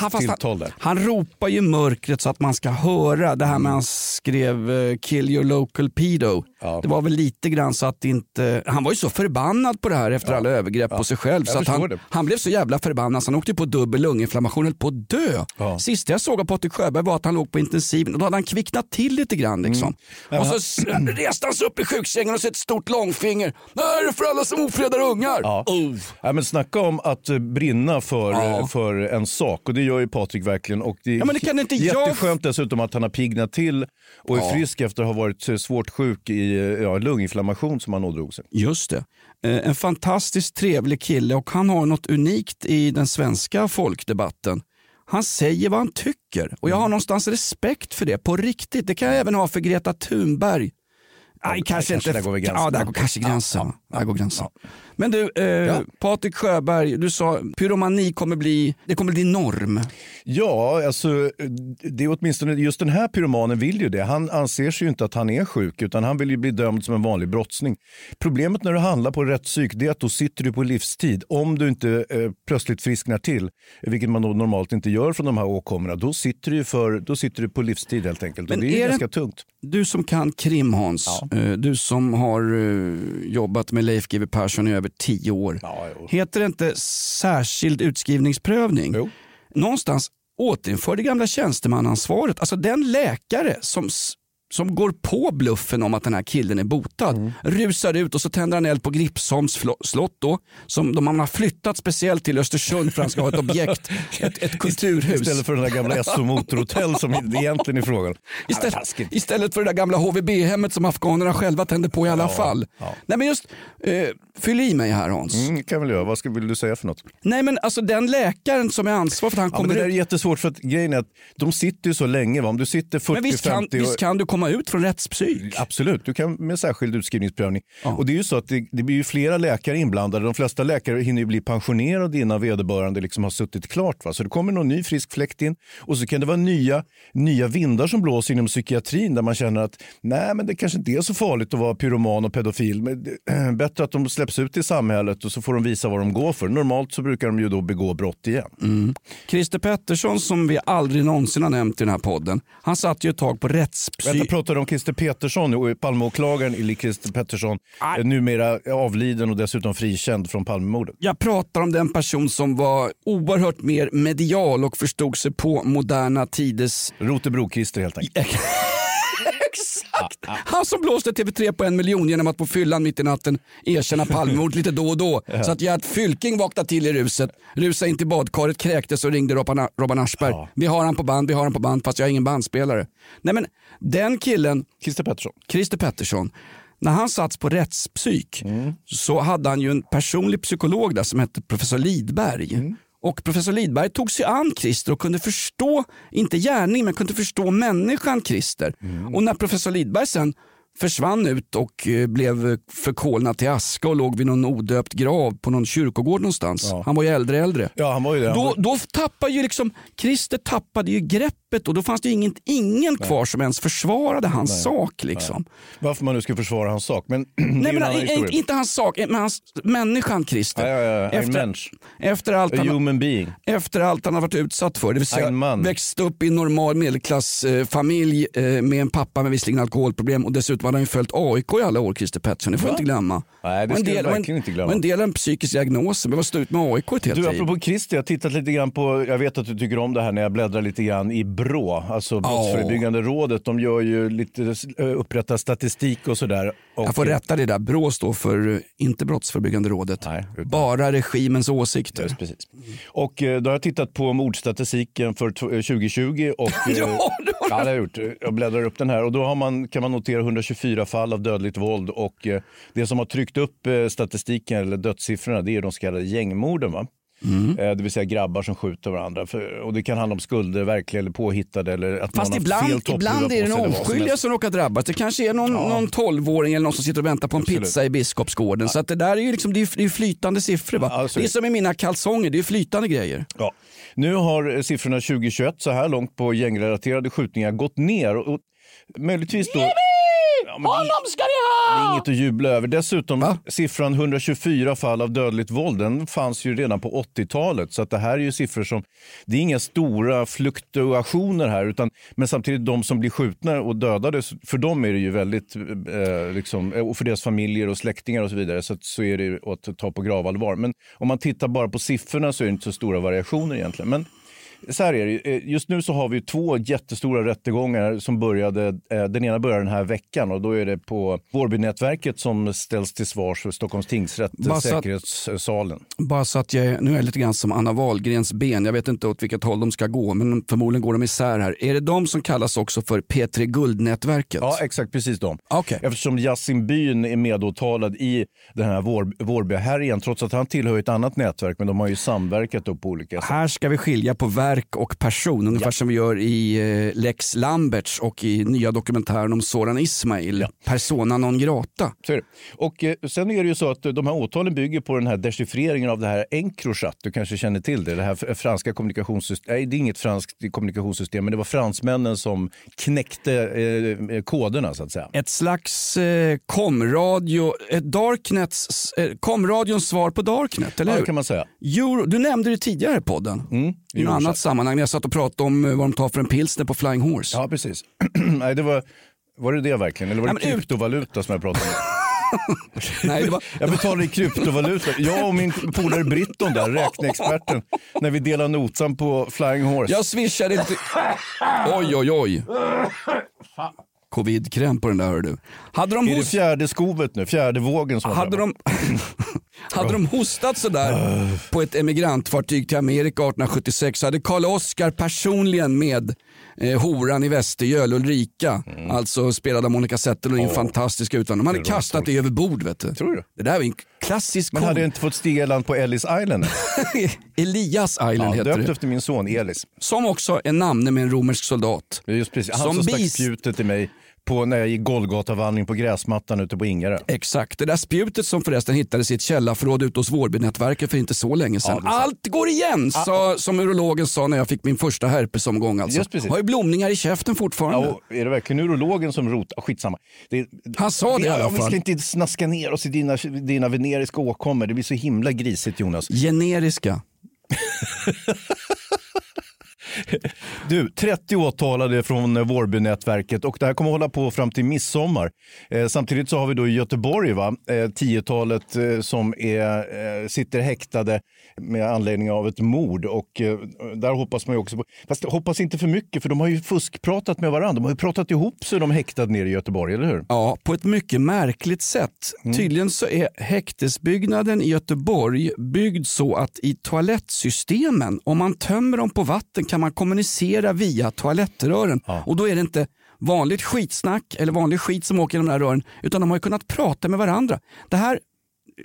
tufft tilltal där.
han, han ropar ju mörkret så att man ska höra. Det här med han skrev eh, “kill your local pedo”.
Ja.
Det var väl lite grann så att inte... Han var ju så förbannad på det här efter alla övergrepp på sig själv.
Jag
Så han,
det.
han blev så jävla förbannad så han åkte på dubbel lunginflammation och höll på att dö.
Ja.
Sista jag såg av Patrik Sjöberg var att han låg på intensiven och då hade han kvicknat till lite grann. Liksom.
Mm.
Och så reste han sig upp i sjuksängen och så ett stort långfinger. Det här är för alla som ofredar ungar.
Ja. Ja, men snacka om att eh, brinna för,
Ja.
eh, för en sak och det gör ju Patrik verkligen. Och det är
Ja, men det kan inte jag-
jätteskönt dessutom att han har piggnat till och är
Ja.
frisk efter att ha varit eh, svårt sjuk i ja, lunginflammation som han ådrog sig.
Just det. En fantastiskt trevlig kille och han har något unikt i den svenska folkdebatten. Han säger vad han tycker och jag har någonstans respekt för det på riktigt. Det kan jag även ha för Greta Thunberg. Nej, kanske
kanske
inte.
där går gränsen.
Ja, där går kanske gränsen. Där går gränsen.
Ja.
Men du, eh,
Ja.
Patrik Sjöberg, du sa pyromani kommer bli, det kommer bli norm.
Ja, alltså, det är åtminstone just den här pyromanen vill ju det. Han anser sig ju inte att han är sjuk utan han vill ju bli dömd som en vanlig brottsling. Problemet när du handlar på rätt psyk det är att då sitter du på livstid. Om du inte eh, plötsligt frisknar till, vilket man då normalt inte gör från de här åkommorna, då sitter du, för, då sitter du på livstid helt enkelt.
Men
och det är,
är det-
ganska tungt.
Du som kan krim Hans, eh, du som har eh, jobbat med Leif GW Persson i över tio år.
Ja.
Heter det inte särskild utskrivningsprövning?
Jo.
Någonstans återinför det gamla tjänstemannaansvaret. Alltså den läkare som, som går på bluffen om att den här killen är botad,
Mm.
rusar ut och så tänder han eld på Gripsholms slott då, som de har flyttat speciellt till Östersund för att han ska ha ett objekt, (laughs) ett, ett kulturhus.
Istället för den där gamla SO Motorhotell som det egentligen är frågan. (laughs)
Istället, istället för det där gamla HVB-hemmet som afghanerna själva tände på i alla
Ja,
fall.
ja.
Nej men just, eh, fyll i mig här Hans.
Mm, kan väl göra. Vad ska, vill du säga för något?
Nej men alltså den läkaren som är ansvarig för att han
Ja, men
kommer
det där är jättesvårt för att grejen är att de sitter ju så länge. Va? Om du sitter 40-50
Men visst kan, visst kan du komma ut från rättspsyk?
Absolut, du kan med särskild utskrivningsprövning.
Ja.
Och det är ju så att det, det blir ju flera läkare inblandade. De flesta läkare hinner ju bli pensionerade innan vederbörande liksom har suttit klart. Va? Så det kommer någon ny frisk fläkt in och så kan det vara nya, nya vindar som blåser inom psykiatrin där man känner att nej, men det kanske inte är så farligt att vara pyroman och pedofil. Men det, (clears throat) bättre att de släpps ut i samhället och så får de visa vad de går för. Normalt så brukar de ju då begå brott igen.
Mm. Christer Pettersson som vi aldrig någonsin har nämnt i den här podden, han satt ju ett tag på rättspsyk.
Du om Christer Petersson, Palmeåklagaren Ili Christer Pettersson,
Nej.
är numera avliden och dessutom frikänd från Palmemordet.
Jag pratar om den person som var oerhört mer medial och förstod sig på moderna tiders
Rotebro-Christer helt enkelt. (laughs)
Exakt! Han som blåste TV3 på en miljon genom att på fyllan mitt i natten erkänna Palmemord lite då och då. (laughs) Så att Gert Fylking vaknade till i ruset, rusade in till badkaret, kräktes och ringde Robban, Aschberg. Vi har han på band, vi har han på band fast jag har ingen bandspelare. Nej men den killen,
Christer Pettersson.
Christer Pettersson, när han satts på rättspsyk så hade han ju en personlig psykolog där som hette professor Lidberg. Och professor Lidberg tog sig an Christer och kunde förstå, inte gärning, men kunde förstå människan Christer. Och när professor Lidberg sen försvann ut och eh, blev förkolnad till aska och låg vid någon odöpt grav på någon kyrkogård någonstans. Han var ju äldre äldre.
Ja, han var ju det. Han
Då, då tappade ju liksom, Christer tappade ju greppet och då fanns det ju ingen, ingen kvar som ens försvarade hans
Nej.
sak. Liksom.
Varför man nu ska försvara hans sak. Men (clears throat)
Nej,
en
men,
historia.
inte hans sak, men hans, människan Christer.
Ja, ja, ja.
Efter, efter, allt
A
han, efter allt han har varit utsatt för. Det vill säga växt upp i en normal medelklassfamilj eh, med en pappa med visserligen alkoholproblem och dessutom hade han ju följt AIK i alla år, Christer Pettersson. Det får vi
Va?
inte glömma.
Nej, det ska vi
del- och en-
verkligen inte glömma.
En del har en psykisk diagnos, men var stå ut med AIK ett helt
Du,
liv.
apropå Christer, jag har tittat lite grann på, jag vet att du tycker om det här när jag bläddrar lite grann i BRÅ, alltså Brottsförebyggande rådet. De gör ju lite, eh, upprättar statistik och sådär. Och,
Jag får rätta det där. BRÅ står för eh, inte Brottsförebyggande rådet. Bara regimens åsikter.
Just precis. Och eh, då har jag tittat på mordstatistiken för t- eh, 2020. Och, (laughs)
Ja, det har du.
ja, det har jag gjort. Jag bläddrar upp den här och då har man, kan man notera 124 fall av dödligt våld och eh, det som har tryckt upp eh, statistiken eller dödssiffrorna det är de så kallade gängmorden. Va?
Mm.
Eh, Det vill säga grabbar som skjuter varandra. För, och det kan handla om skulder, verkliga eller påhittade. Eller att
Fast
någon har
ibland,
fel
ibland är det
sig
en
eller vad som
oskyldiga som råkar drabbas. Det kanske är någon, någon 12-åring eller någon som sitter och väntar på en
Absolut.
pizza i Biskopsgården. Så att det där är ju liksom, det är, det är flytande siffror. Va?
Alltså-
det är som i mina kalsonger, det är flytande grejer.
Ja. Nu har siffrorna 2021 så här långt på gängrelaterade skjutningar gått ner. Och, och, möjligtvis då... Ja,
Honom ska ni
Det är
ha!
inget att jubla över. Dessutom, siffran 124 fall av dödligt våld, den fanns ju redan på 80-talet. Så att det här är ju siffror som, det är inga stora fluktuationer här. Utan, men samtidigt, de som blir skjutna och dödade, för dem är det ju väldigt, eh, liksom, och för deras familjer och släktingar och så vidare, så, så är det ju att ta på gravallvar. Men om man tittar bara på siffrorna så är det inte så stora variationer egentligen. Men så här är det. Eh, Just nu så har vi två jättestora rättegångar som började. eh, Den ena börjar den här veckan och då är det på Vårbynätverket som ställs till svars för Stockholms tingsrätt, eh,
Bara så att-
säkerhetssalen.
Bara så att jag, nu är jag lite grann som Anna Wahlgrens ben. Jag vet inte åt vilket håll de ska gå, men förmodligen går de isär här. Är det de som kallas också för P3 Guld-nätverket?
Ja, exakt precis de.
Okej.
Eftersom Yasin Byn är medåtalad i den här Vår, Vårbyhärjan, trots att han tillhör ett annat nätverk, men de har ju samverkat på olika sätt.
Här ska vi skilja på verk och person, ungefär som vi gör i eh, Lex Lamberts och i nya dokumentären om Soran Ismail, Persona non grata.
Och eh, sen är det ju så att eh, de här åtalen bygger på den här dechiffreringen av det här Encrochat. Du kanske känner till det, det här fr- franska kommunikationssystem. Nej, det är inget franskt kommunikationssystem, men det var fransmännen som knäckte eh, eh, koderna så att säga.
Ett slags eh, komradio, ett darknets, eh, komradions svar på darknet, eller
Ja,
hur?
det kan man säga.
Euro, du nämnde det tidigare i podden. I något annat sammanhang när jag satt och pratade om eh, vad de tar för en pilsner på Flying Horse.
Ja, precis. (clears throat) Nej, det var, var det det verkligen? Eller var det
Nej, men ut-
kryptovaluta som jag pratade om? (laughs)
Nej, det var... (laughs)
Jag betalar i kryptovaluta. Jag och min polare Britton där, räkneexperten, när vi delar notan på Flying Horse.
Jag swishade inte... Oj, oj, oj. Covid-kräm på den där hör du. Hade de,
Är det fjärde skovet nu? Fjärde vågen som
hade de... (laughs) hade de hostat sådär på ett emigrantfartyg till Amerika 1876 så hade Karl Oskar personligen med eh, horan i Västergöl, Ulrika, alltså spelad av Monica Zetterlund i en fantastisk utandning. De hade
Det
kastat det över bord. Vet du.
Tror du?
Det där var en klassisk
Men
kon-
hade jag inte fått stiga i land på Ellis Island? (laughs)
Elias Island
Ja,
heter
döpt
det.
efter min son Elis.
Som också är namne med en romersk soldat.
Just precis. Han
Som
som stack spjutet till mig på, när jag gick Golgatavandring på gräsmattan ute på Ingarö.
Exakt, det där spjutet som förresten hittades i ett källarförråd ute hos Vårbynätverket för inte så länge sedan.
sant.
Allt går igen, sa, som urologen sa när jag fick min första herpesomgång. Alltså.
Just precis.
Har ju blomningar i käften fortfarande.
Ja, är det verkligen urologen som rotar? Skitsamma. Det,
Han sa det i alla
ja, Vi
fall.
ska inte snaska ner oss i dina, dina veneriska åkommor. Det blir så himla grisigt Jonas.
Generiska. (laughs)
Du, 30 åtalade från Vårbynätverket och det här kommer att hålla på fram till midsommar. Eh, samtidigt så har vi då i Göteborg va, eh, tiotalet eh, som är, eh, sitter häktade med anledning av ett mord och eh, där hoppas man ju också på, fast hoppas inte för mycket för de har ju fuskpratat med varandra. De har ju pratat ihop sig de häktade nere i Göteborg, eller hur?
Ja, på ett mycket märkligt sätt. Tydligen så är häktesbyggnaden i Göteborg byggd så att i toalettsystemen, om man tömmer dem på vatten kan man kommunicera via toalettrören. Och då är det inte vanligt skitsnack eller vanlig skit som åker genom de här rören, utan de har ju kunnat prata med varandra. Det här,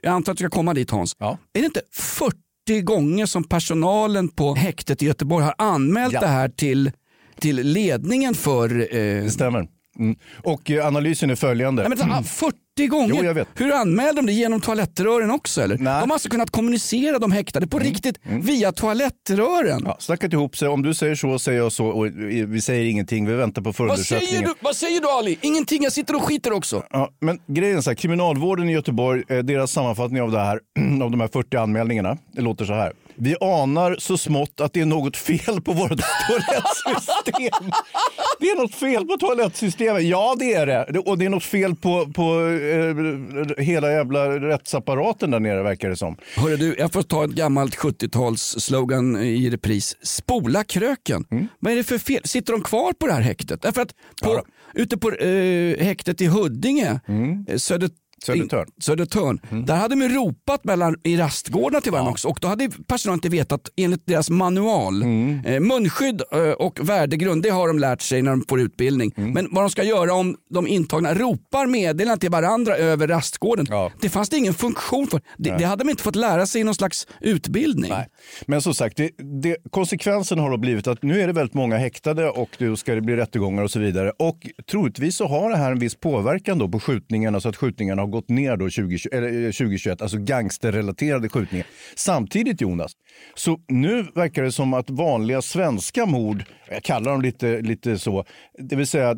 jag antar att du ska komma dit Hans,
Ja.
är det inte 40 gånger som personalen på häktet i Göteborg har anmält
Ja.
det här till, till ledningen för eh,
Det stämmer. Mm. Och eh, analysen är följande.
Nej, men, ah, 40 gånger?
Jo, jag vet.
Hur anmälde de det? Genom toalettrören också eller?
Nej.
De har alltså kunnat kommunicera de häktade på riktigt via toalettrören.
Ja, snackat ihop sig. Om du säger så säger jag så och vi säger ingenting. Vi väntar på
Vad säger,
förundersökningen.
du, vad säger du Ali? Ingenting, jag sitter och skiter också.
Ja, men grejen är så här, kriminalvården i Göteborg, eh, deras sammanfattning av det här, (clears throat) av de här 40 anmälningarna, det låter så här. Vi anar så smått att det är något fel på vårt (laughs) toalettsystem. Det är något fel på toalettsystemet. Ja, det är det. Och det är något fel på, på eh, hela jävla rättsapparaten där nere verkar det som.
Hörru du, jag får ta ett gammalt 70-tals slogan i repris. Spola kröken.
Mm.
Vad är det för fel? Sitter de kvar på det här häktet? Därför att på, ute på eh, häktet i Huddinge, eh, Söder,
Mm. Södertörn.
Södertörn. Där hade de ropat mellan, i rastgårdarna till varandra också och då hade personalen inte vetat enligt deras manual.
Mm.
Eh, munskydd eh, och värdegrund det har de lärt sig när de får utbildning.
Mm.
Men vad de ska göra om de intagna ropar meddelanden till varandra över rastgården. Det fanns det ingen funktion för. Det,
Nej.
det hade de inte fått lära sig i någon slags utbildning.
Men som sagt, det, det, konsekvensen har då blivit att nu är det väldigt många häktade och då ska det bli rättegångar och så vidare. Och troligtvis så har det här en viss påverkan då på skjutningarna så att skjutningarna har gått ner då 20, eller eh, 2021, alltså gangsterrelaterade skjutningar. Samtidigt Jonas, så nu verkar det som att vanliga svenska mord, jag kallar dem lite, lite så, det vill säga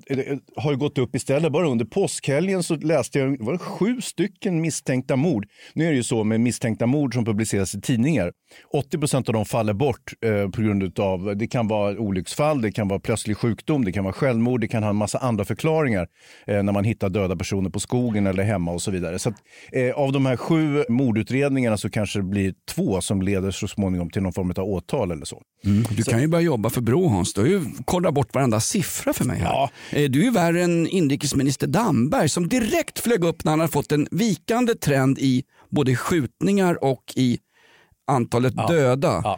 har ju gått upp istället. Bara under påskhelgen så läste jag var det sju stycken misstänkta mord. Nu är det ju så med misstänkta mord som publiceras i tidningar. 80 procent av dem faller bort eh, på grund av, det kan vara olycksfall, det kan vara plötslig sjukdom, det kan vara självmord, det kan ha en massa andra förklaringar eh, när man hittar döda personer på skogen eller hemma och så vidare. Så att, eh, av de här sju mordutredningarna så kanske det blir två som leder så småningom till någon form av åtal eller så.
Du kan ju börja jobba för Brå Hans. Du har ju kollat bort varenda siffra för mig här. Eh, Du är ju värre än inrikesminister Damberg som direkt flög upp när han hade fått en vikande trend i både skjutningar och i antalet döda. Eh,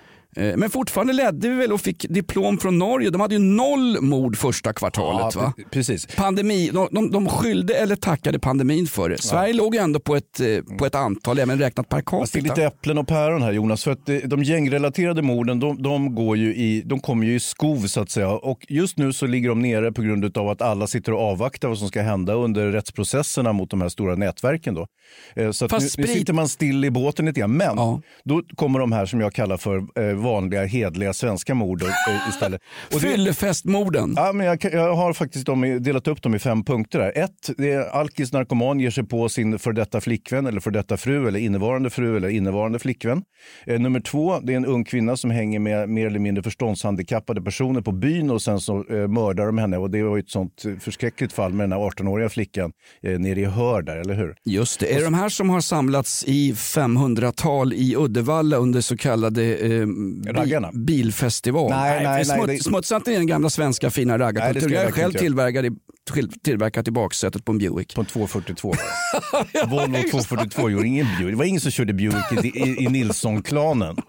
Men fortfarande ledde vi väl och fick diplom från Norge. De hade ju noll mord första kvartalet.
Ja,
va?
pre- precis.
Pandemi, de, de, de skyllde eller tackade pandemin för det. Sverige låg ju ändå på ett, eh, på ett antal, även räknat per
Fast det är
capita.
lite äpplen och päron här Jonas. För att eh, de gängrelaterade morden de, de, går ju i, de kommer ju i skov så att säga. Och just nu så ligger de nere på grund av att alla sitter och avvaktar vad som ska hända under rättsprocesserna mot de här stora nätverken. Då. Eh, Så nu, nu sitter man still i båten lite grann. Men då kommer de här som jag kallar för eh, vanliga hedliga svenska mord eh, istället. Och det-
Fyllefestmorden.
Ja, men jag, jag har faktiskt dem, delat upp dem i fem punkter. Här. Ett, det är alkis narkoman ger sig på sin för detta flickvän eller för detta fru eller innevarande fru eller innevarande flickvän. Eh, nummer två, det är en ung kvinna som hänger med mer eller mindre förståndshandikappade personer på byn och sen så eh, mördar de henne. Och det var ju ett sånt förskräckligt fall med den här 18-åriga flickan eh, nere i Hör där, eller hur?
Just det. Är det de här som har samlats i 500-tal i Uddevalla under så kallade eh, bi- bilfestival?
Nej, nej, nej, det-
Smutsa inte ner den gamla svenska fina
Nej,
raggarkulturen.
jag
är själv
inte göra.
tillverkad i, till- tillverkat i baksätet på en Buick.
På en 242 (laughs) Volvo 242 gjorde ingen Buick. Det var ingen som körde Buick i, i, i Nilsson-klanen. (laughs)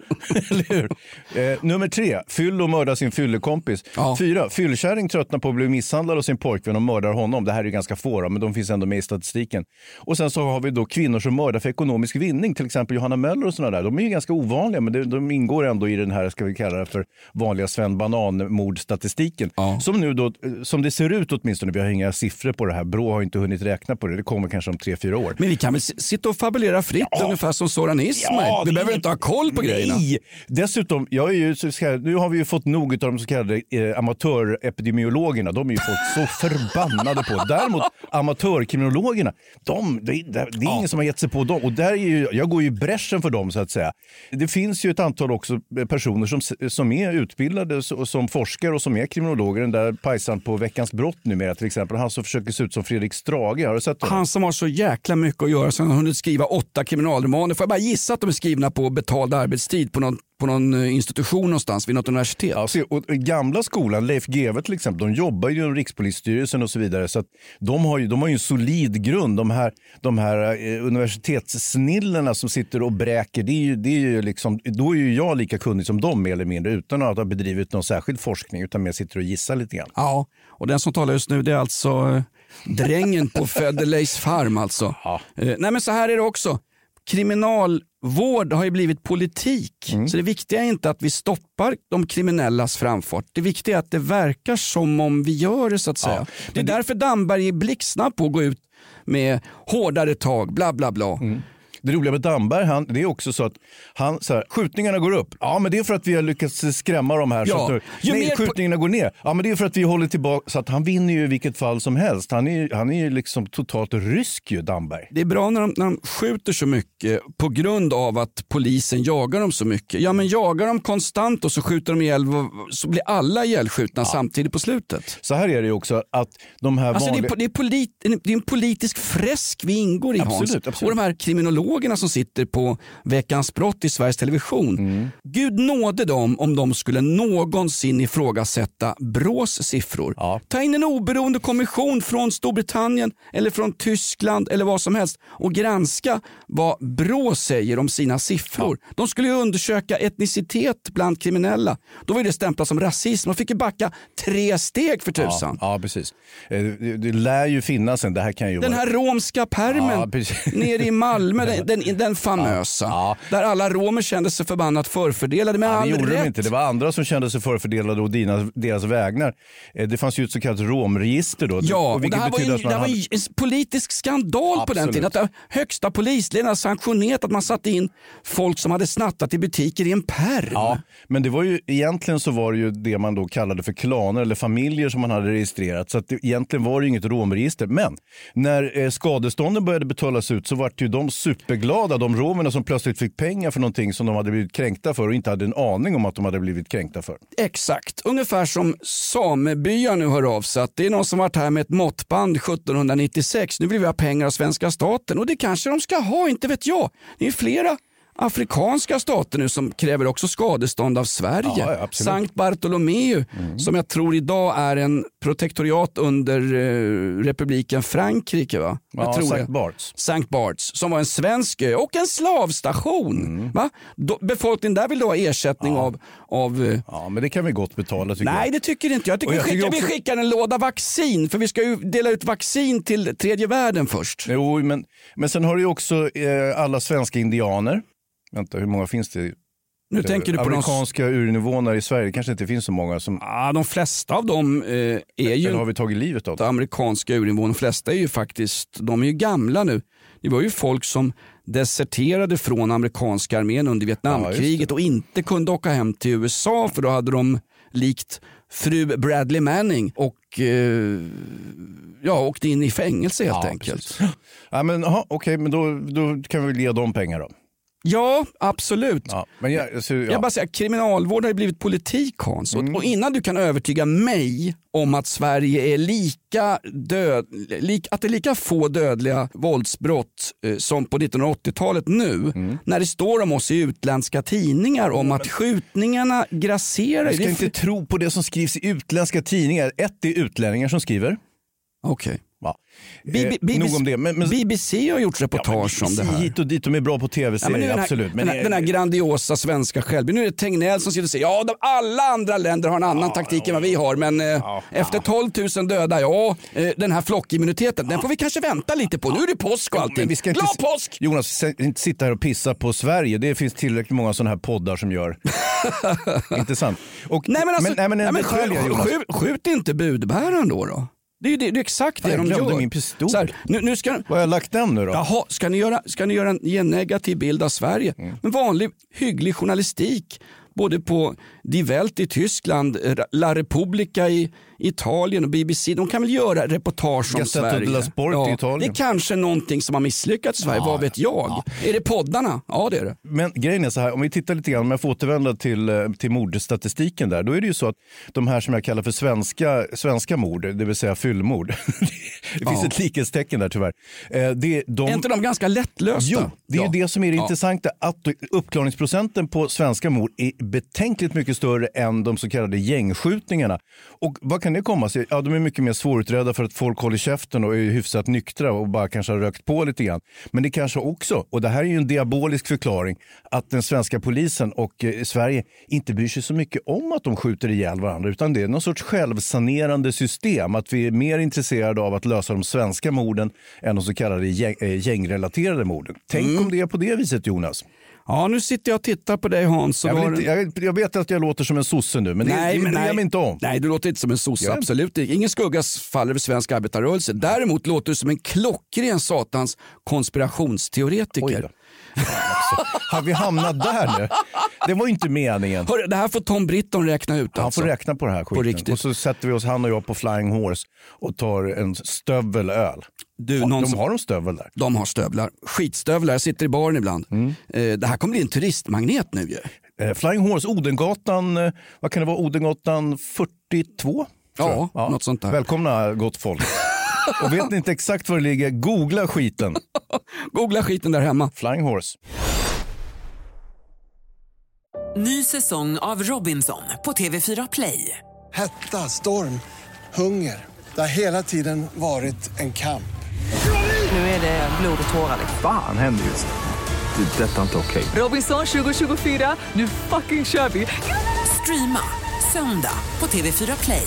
Eh, nummer tre, fyll och mörda sin fyllekompis. Fyra, fyllkärring tröttnar på att bli misshandlad av sin pojkvän och mördar honom. Det här är ju ganska få då, men de finns ändå med i statistiken. Och sen så har vi då kvinnor som mördar för ekonomisk vinning, till exempel Johanna Möller och sådana där. De är ju ganska ovanliga, men de, de ingår ändå i den här, ska vi kalla det för vanliga Sven Banan-mordstatistiken. Som nu då, eh, som det ser ut åtminstone, vi har inga siffror på det här. Brå har inte hunnit räkna på det. Det kommer kanske om tre, fyra år.
Men vi kan väl sitta och fabulera fritt ungefär som Soran Ismail.
Ja,
vi
det-
behöver inte ha koll på grejerna.
Nej! Dessutom, jag är ju, nu har vi ju fått nog av de så kallade eh, amatörepidemiologerna. De är ju folk så förbannade på. Däremot amatörkriminologerna, de, det, det, är ingen som har gett sig på dem. Och där är ju, jag går ju i bräschen för dem så att säga. Det finns ju ett antal också personer som, som är utbildade som forskare och som är kriminologer. Den där pajsan på Veckans brott numera till exempel. Han som försöker se ut som Fredrik Strage. Har du sett honom?
Han som har så jäkla mycket att göra så han har hunnit skriva åtta kriminalromaner. Får jag bara gissa att de är skrivna på betald arbetstid på någon, på någon eh, institution någonstans vid något universitet?
Ja, se, och gamla skolan, Leif GW till exempel, de jobbar ju i Rikspolisstyrelsen och så vidare. Så de, har ju, de har ju en solid grund. De här, de här eh, universitetssnillena som sitter och bräker, det är ju, det är ju liksom, då är ju jag lika kunnig som dem mer eller mindre utan att ha bedrivit någon särskild forskning utan mer sitter och gissar lite grann.
Ja, och den som talar just nu det är alltså eh, drängen på Federleys farm alltså. Eh, nej men så här är det också. Vård har ju blivit politik.
Mm.
Så det viktiga är inte att vi stoppar de kriminellas framfart. Det viktiga är att det verkar som om vi gör det så att säga. det är därför Damberg är blixtsnabb på att gå ut med hårdare tag, bla bla bla.
Mm. Det roliga med Damberg, han, det är också så att han, så här, skjutningarna går upp. Ja, men det är för att vi har lyckats skrämma de här.
Ja.
Så att,
Ju
nej,
mer
skjutningarna går ner. Ja, men det är för att vi håller tillbaka. Så att han vinner ju i vilket fall som helst. Han är, han är ju liksom totalt rysk ju, Damberg.
Det är bra när de, när de skjuter så mycket på grund av att polisen jagar dem så mycket. Ja men jagar de konstant och så skjuter de ihjäl så blir alla ihjälskjutna samtidigt på slutet.
Så här är det ju också att de här
Alltså det, är, det, är polit, det är en politisk fresk vi ingår i
Absolut,
Hans.
absolut.
Och de här kriminologerna som sitter på Veckans brott i Sveriges Television.
Mm.
Gud nåde dem om de skulle någonsin ifrågasätta Brås siffror. Ta in en oberoende kommission från Storbritannien eller från Tyskland eller vad som helst och granska vad Brå säger om sina siffror. De skulle ju undersöka etnicitet bland kriminella. Då var det stämplat som rasism. De fick ju backa tre steg för tusan.
Ja, ja precis. Eh, Det, det lär ju finnas en, det här kan ju
Den
vara...
här romska permen
Ja,
nere i Malmö, (laughs) den, den, den famösa. Där alla romer kände sig förbannat förfördelade med
Ja, det
all
gjorde
rätt.
de inte. Det var andra som kände sig förfördelade och dina, deras vägnar. Eh, Det fanns ju ett så kallat romregister då.
Ja, och det här var,
man
det här var
hade-
en politisk skandal på den
Absolut.
tiden. Att det- högsta polisledningen hade sanktionerat att man satte in folk som hade snattat i butiker i en pärm.
Ja, men det var ju egentligen så var det ju det man då kallade för klaner eller familjer som man hade registrerat. Så att det, egentligen var det inget romregister. Men när eh, skadestånden började betalas ut så var ju de superglada, de romerna som plötsligt fick pengar för någonting som de hade blivit kränkta för och inte hade en aning om att de hade blivit kränkta för.
Exakt, ungefär som samebyar nu hör av sig att det är någon som varit här med ett måttband 1796. Nu vill vi ha pengar av svenska staten och det kanske de ska ha, inte vet jag. Det är flera afrikanska stater nu som kräver också skadestånd av Sverige.
Ja, ja.
Sankt Bartolomeu som jag tror idag är en protektoriat under eh, republiken Frankrike. Va?
Ja,
jag tror
Sankt. Barts.
Sankt Barts som var en svensk ö och en slavstation. Va? Då, befolkningen där vill då ha ersättning av, av eh,
Ja, men det kan vi gott betala tycker
Nej
jag.
det tycker inte jag. Tycker,
jag
vi, skickar,
också-
vi skickar en låda vaccin för vi ska ju dela ut vaccin till tredje världen först.
Jo, men, men sen har du ju också eh, alla svenska indianer. Vänta, hur många finns det?
Nu tänker du på
Amerikanska urinvånare i Sverige. Det kanske inte finns så många som...
ja, de flesta av dem eh, är
Eller
ju
har vi tagit livet av dem?
amerikanska urinvånare. De flesta är ju faktiskt de är ju gamla nu. Det var ju folk som deserterade från amerikanska armén under
Ja,
Vietnamkriget och inte kunde åka hem till USA för då hade de likt fru Bradley Manning och eh, ja, åkt in i fängelse helt
Ja,
enkelt.
precis. Ja, men, aha, Okej, men då, då kan vi ge dem pengar då.
Ja, absolut.
Ja, men jag, alltså, ja.
Jag bara säger, kriminalvård har ju blivit politik Hans. Och- Och innan du kan övertyga mig om att Sverige är lika död, lik, att det är lika få dödliga våldsbrott eh, som på 1980-talet nu. När det står om oss i utländska tidningar om att skjutningarna grasserar.
Jag ska inte tro på det som skrivs i utländska tidningar. Ett, det är utlänningar som skriver.
Okej.
Ja.
B- B-
eh, nog om det. Men, men,
BBC har gjort reportage om det här.
Hit och dit, de är bra på
Ja,
tv-serier,
men här,
absolut. Men
den, här, den här grandiosa svenska självbilden. Nu är det Tegnell som sitter och säger ja de, alla andra länder har en annan taktik än vad vi har men eh, efter 12 000 döda, ja eh, den här flockimmuniteten den får vi kanske vänta lite på. Nu är det påsk och allting.
Men vi ska inte,
Glad påsk!
Jonas, inte sitta här och pissa på Sverige. Det finns tillräckligt många sådana här poddar som gör. (laughs) inte sant? Och,
Nej men, alltså,
nej, men en
nej, men skjut, skjut, skjut inte budbäraren då. då. Det är ju det, det är exakt det
Jag
de
glömde
gör.
min pistol.
Så här, nu, nu ska,
Var har jag lagt den nu då?
Jaha, ska ni, göra, ska ni göra en, ge en negativ bild av Sverige?
Mm.
En vanlig hygglig journalistik. Både på Die Welt i Tyskland, La Repubblica i Italien och BBC. De kan väl göra reportage om
Gazzetta
Sverige.
dello Sport i Italien.
Det är kanske någonting som har misslyckats i Sverige, vad vet jag? Är det poddarna? Ja det är det.
Men grejen är så här, om vi tittar lite grann, om jag får återvända till, eh, till mordstatistiken där, då är det ju så att de här som jag kallar för svenska, svenska mord, det vill säga fyllmord, (laughs) det finns
Ja.
ett likhetstecken där tyvärr. Eh, Det, de,
Är inte de ganska lättlösta?
Jo, det är
Ja.
ju det som är det
Ja.
intressanta. Att uppklaringsprocenten på svenska mord är betänkligt mycket större än de så kallade gängskjutningarna. Och vad kan det komma sig? Ja, de är mycket mer svårutredda för att folk håller käften och är hyfsat nyktra och bara kanske har rökt på lite grann. Men det kanske också, och det här är ju en diabolisk förklaring, att den svenska polisen och eh, Sverige inte bryr sig så mycket om att de skjuter ihjäl varandra, utan det är någon sorts självsanerande system. Att vi är mer intresserade av att lösa de svenska morden än de så kallade gäng, eh, gängrelaterade morden. Tänk
Mm.
om det är på det viset, Jonas.
Ja, nu sitter jag och tittar på dig Hans.
Jag, inte, jag, jag vet att jag låter som en sosse nu, men det, det bryr jag mig inte om.
Nej, du låter inte som en sosse.
Jag?
Absolut. Ingen skugga faller över svensk arbetarrörelse. Däremot låter du som en klockren satans konspirationsteoretiker.
Har vi hamnat där nu? Det var ju inte meningen.
Hörru, det här får Tom Britton räkna ut.
Han
alltså.
får räkna på det här skiten.
riktigt.
Och så sätter vi oss, han och jag, på Flying Horse och tar en stövel öl.
Du,
Ja,
någon
de
som-
har de stövel där.
De har stövlar. Skitstövlar. Jag sitter i baren ibland.
Mm.
Eh, det här kommer bli en turistmagnet nu ju.
Eh, Flying Horse, Odengatan, eh, vad kan det vara, Odengatan 42? tror
Ja,
jag.
något sånt där.
Välkomna gott folk. (laughs) och vet ni inte exakt var det ligger, googla skiten. (laughs)
Googla skiten där hemma.
Flying Horse.
Ny säsong av Robinson på TV4 Play.
Hetta, storm, hunger. Det har hela tiden varit en kamp.
Nu är det blod och tårar. liksom.
Fan händer just nu. Det. är Detta är inte okej.
Robinson 2024, nu fucking kör vi! Streama söndag på TV4 Play.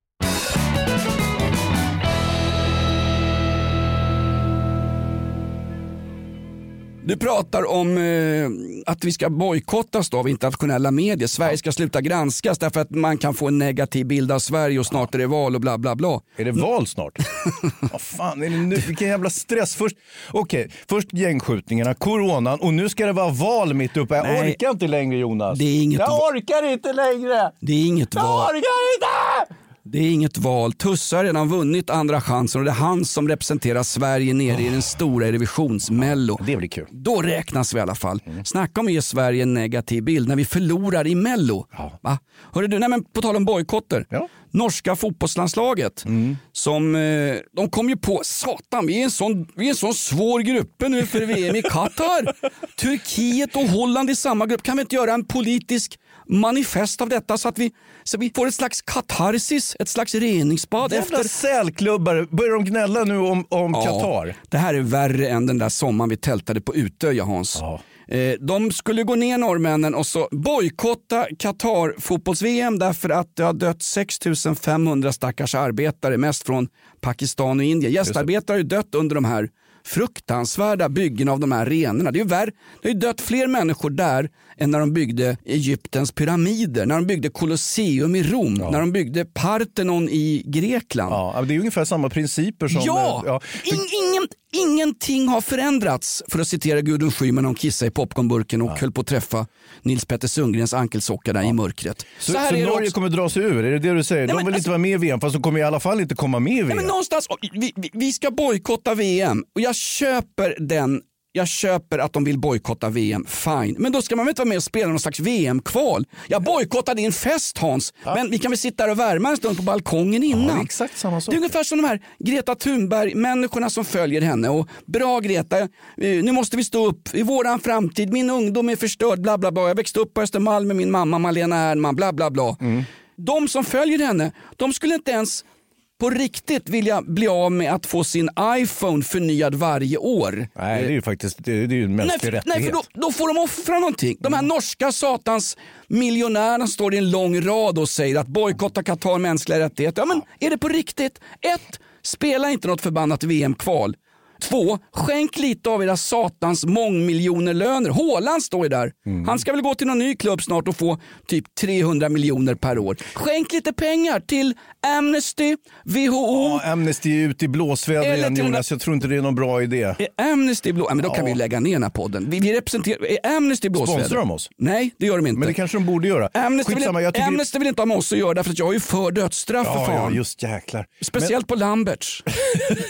Du pratar om eh, att vi ska bojkottas av internationella medier. Sverige ska sluta granskas därför att man kan få en negativ bild av Sverige och snart är det val och bla bla bla.
Är det val snart? (laughs) Vad fan är det nu? Vilken jävla stress. Först, okej, först gängskjutningarna, coronan och nu ska det vara val mitt uppe. Jag
Nej.
orkar inte längre Jonas.
Det är inget
Jag orkar inte längre!
Det är inget
Jag
val.
orkar inte!
Det är inget val. Tusse har redan vunnit andra chansen och det är han som representerar Sverige nere i den stora Eurovisionsmello.
Det blir kul.
Då räknas vi i alla fall. Snacka om att ge Sverige en negativ bild när vi förlorar i Mello. Va? Hörru du, nej men på tal om bojkotter. Norska fotbollslandslaget, som, eh, de kom ju på, satan vi är en sån, vi är en sån svår grupp nu för VM i Qatar. (laughs) Turkiet och Holland i samma grupp. Kan vi inte göra en politisk manifest av detta så att vi, så vi får ett slags katarsis, ett slags reningsbad
Jävla
efter
sälklubbar, börjar de gnälla nu om, om
Ja,
Qatar?
Det här är värre än den där sommaren vi tältade på Utöja Hans. Eh, De skulle gå ner norrmännen och så bojkotta Qatar fotbolls-VM därför att det har dött 6 500 stackars arbetare, mest från Pakistan och Indien. Gästarbetare har ju dött under de här fruktansvärda byggen av de här arenorna. Det är ju värre. Det har ju dött fler människor där än när de byggde Egyptens pyramider, när de byggde Colosseum i Rom, när de byggde Parthenon i Grekland.
Ja, det är ungefär samma principer som...
Ja!
eh,
In, ingen, ingenting har förändrats. För att citera Gudrun Schyman, hon kissade i popcornburken och höll på att träffa Nils Petter Sundgrens ankelsocka där i mörkret.
Så, så,
det
Norge
också.
kommer dra sig ur? Är det det du säger?
Nej,
de vill
alltså-
inte vara med i VM, fast de kommer i alla fall inte komma med i
Nej,
VM.
men någonstans, vi, vi, vi ska bojkotta VM och jag köper den jag köper att de vill bojkotta VM, fine. Men då ska man väl inte vara med och spela någon slags VM-kval? Jag bojkottar din fest Hans, men vi kan väl sitta där och värma en stund på balkongen innan?
är exakt samma sak.
Det är ungefär som de här Greta Thunberg, människorna som följer henne. Och Bra Greta, eh, nu måste vi stå upp i våran framtid. Min ungdom är förstörd, bla bla bla. Jag växte upp på Östermalm med min mamma Malena Ernman, bla bla bla. De som följer henne, de skulle inte ens på riktigt vilja bli av med att få sin iPhone förnyad varje år.
Nej, det är ju faktiskt det är, det är ju en
Nej,
mänsklig
för,
rättighet.
nej, för då, då får de offra någonting. De här norska satans miljonärerna står i en lång rad och säger att bojkotta Qatar mänskliga rättigheter. Ja, men är det på riktigt? Ett, spela inte något förbannat VM-kval. Två, skänk lite av era satans mångmiljonerlöner. Håland står ju där.
Mm.
Han ska väl gå till någon ny klubb snart och få typ 300 miljoner per år. Skänk lite pengar till Amnesty, WHO.
Ja, Amnesty är ute i blåsväder igen Jonas. Jag tror inte det är någon bra idé.
Är Amnesty blå... Ja, men då kan vi lägga ner den här podden. Vi, vi representerar... Är Amnesty blåsväder?
Sponsrar de oss?
Nej, det gör de inte.
Men det kanske de borde göra.
Amnesty, vill,
Skitsamma, jag tycker-
Amnesty vill inte ha med oss att göra därför att jag är ju för dödsstraff för
Ja, ja,
fan.
just jäklar.
Speciellt på Lamberts. (laughs)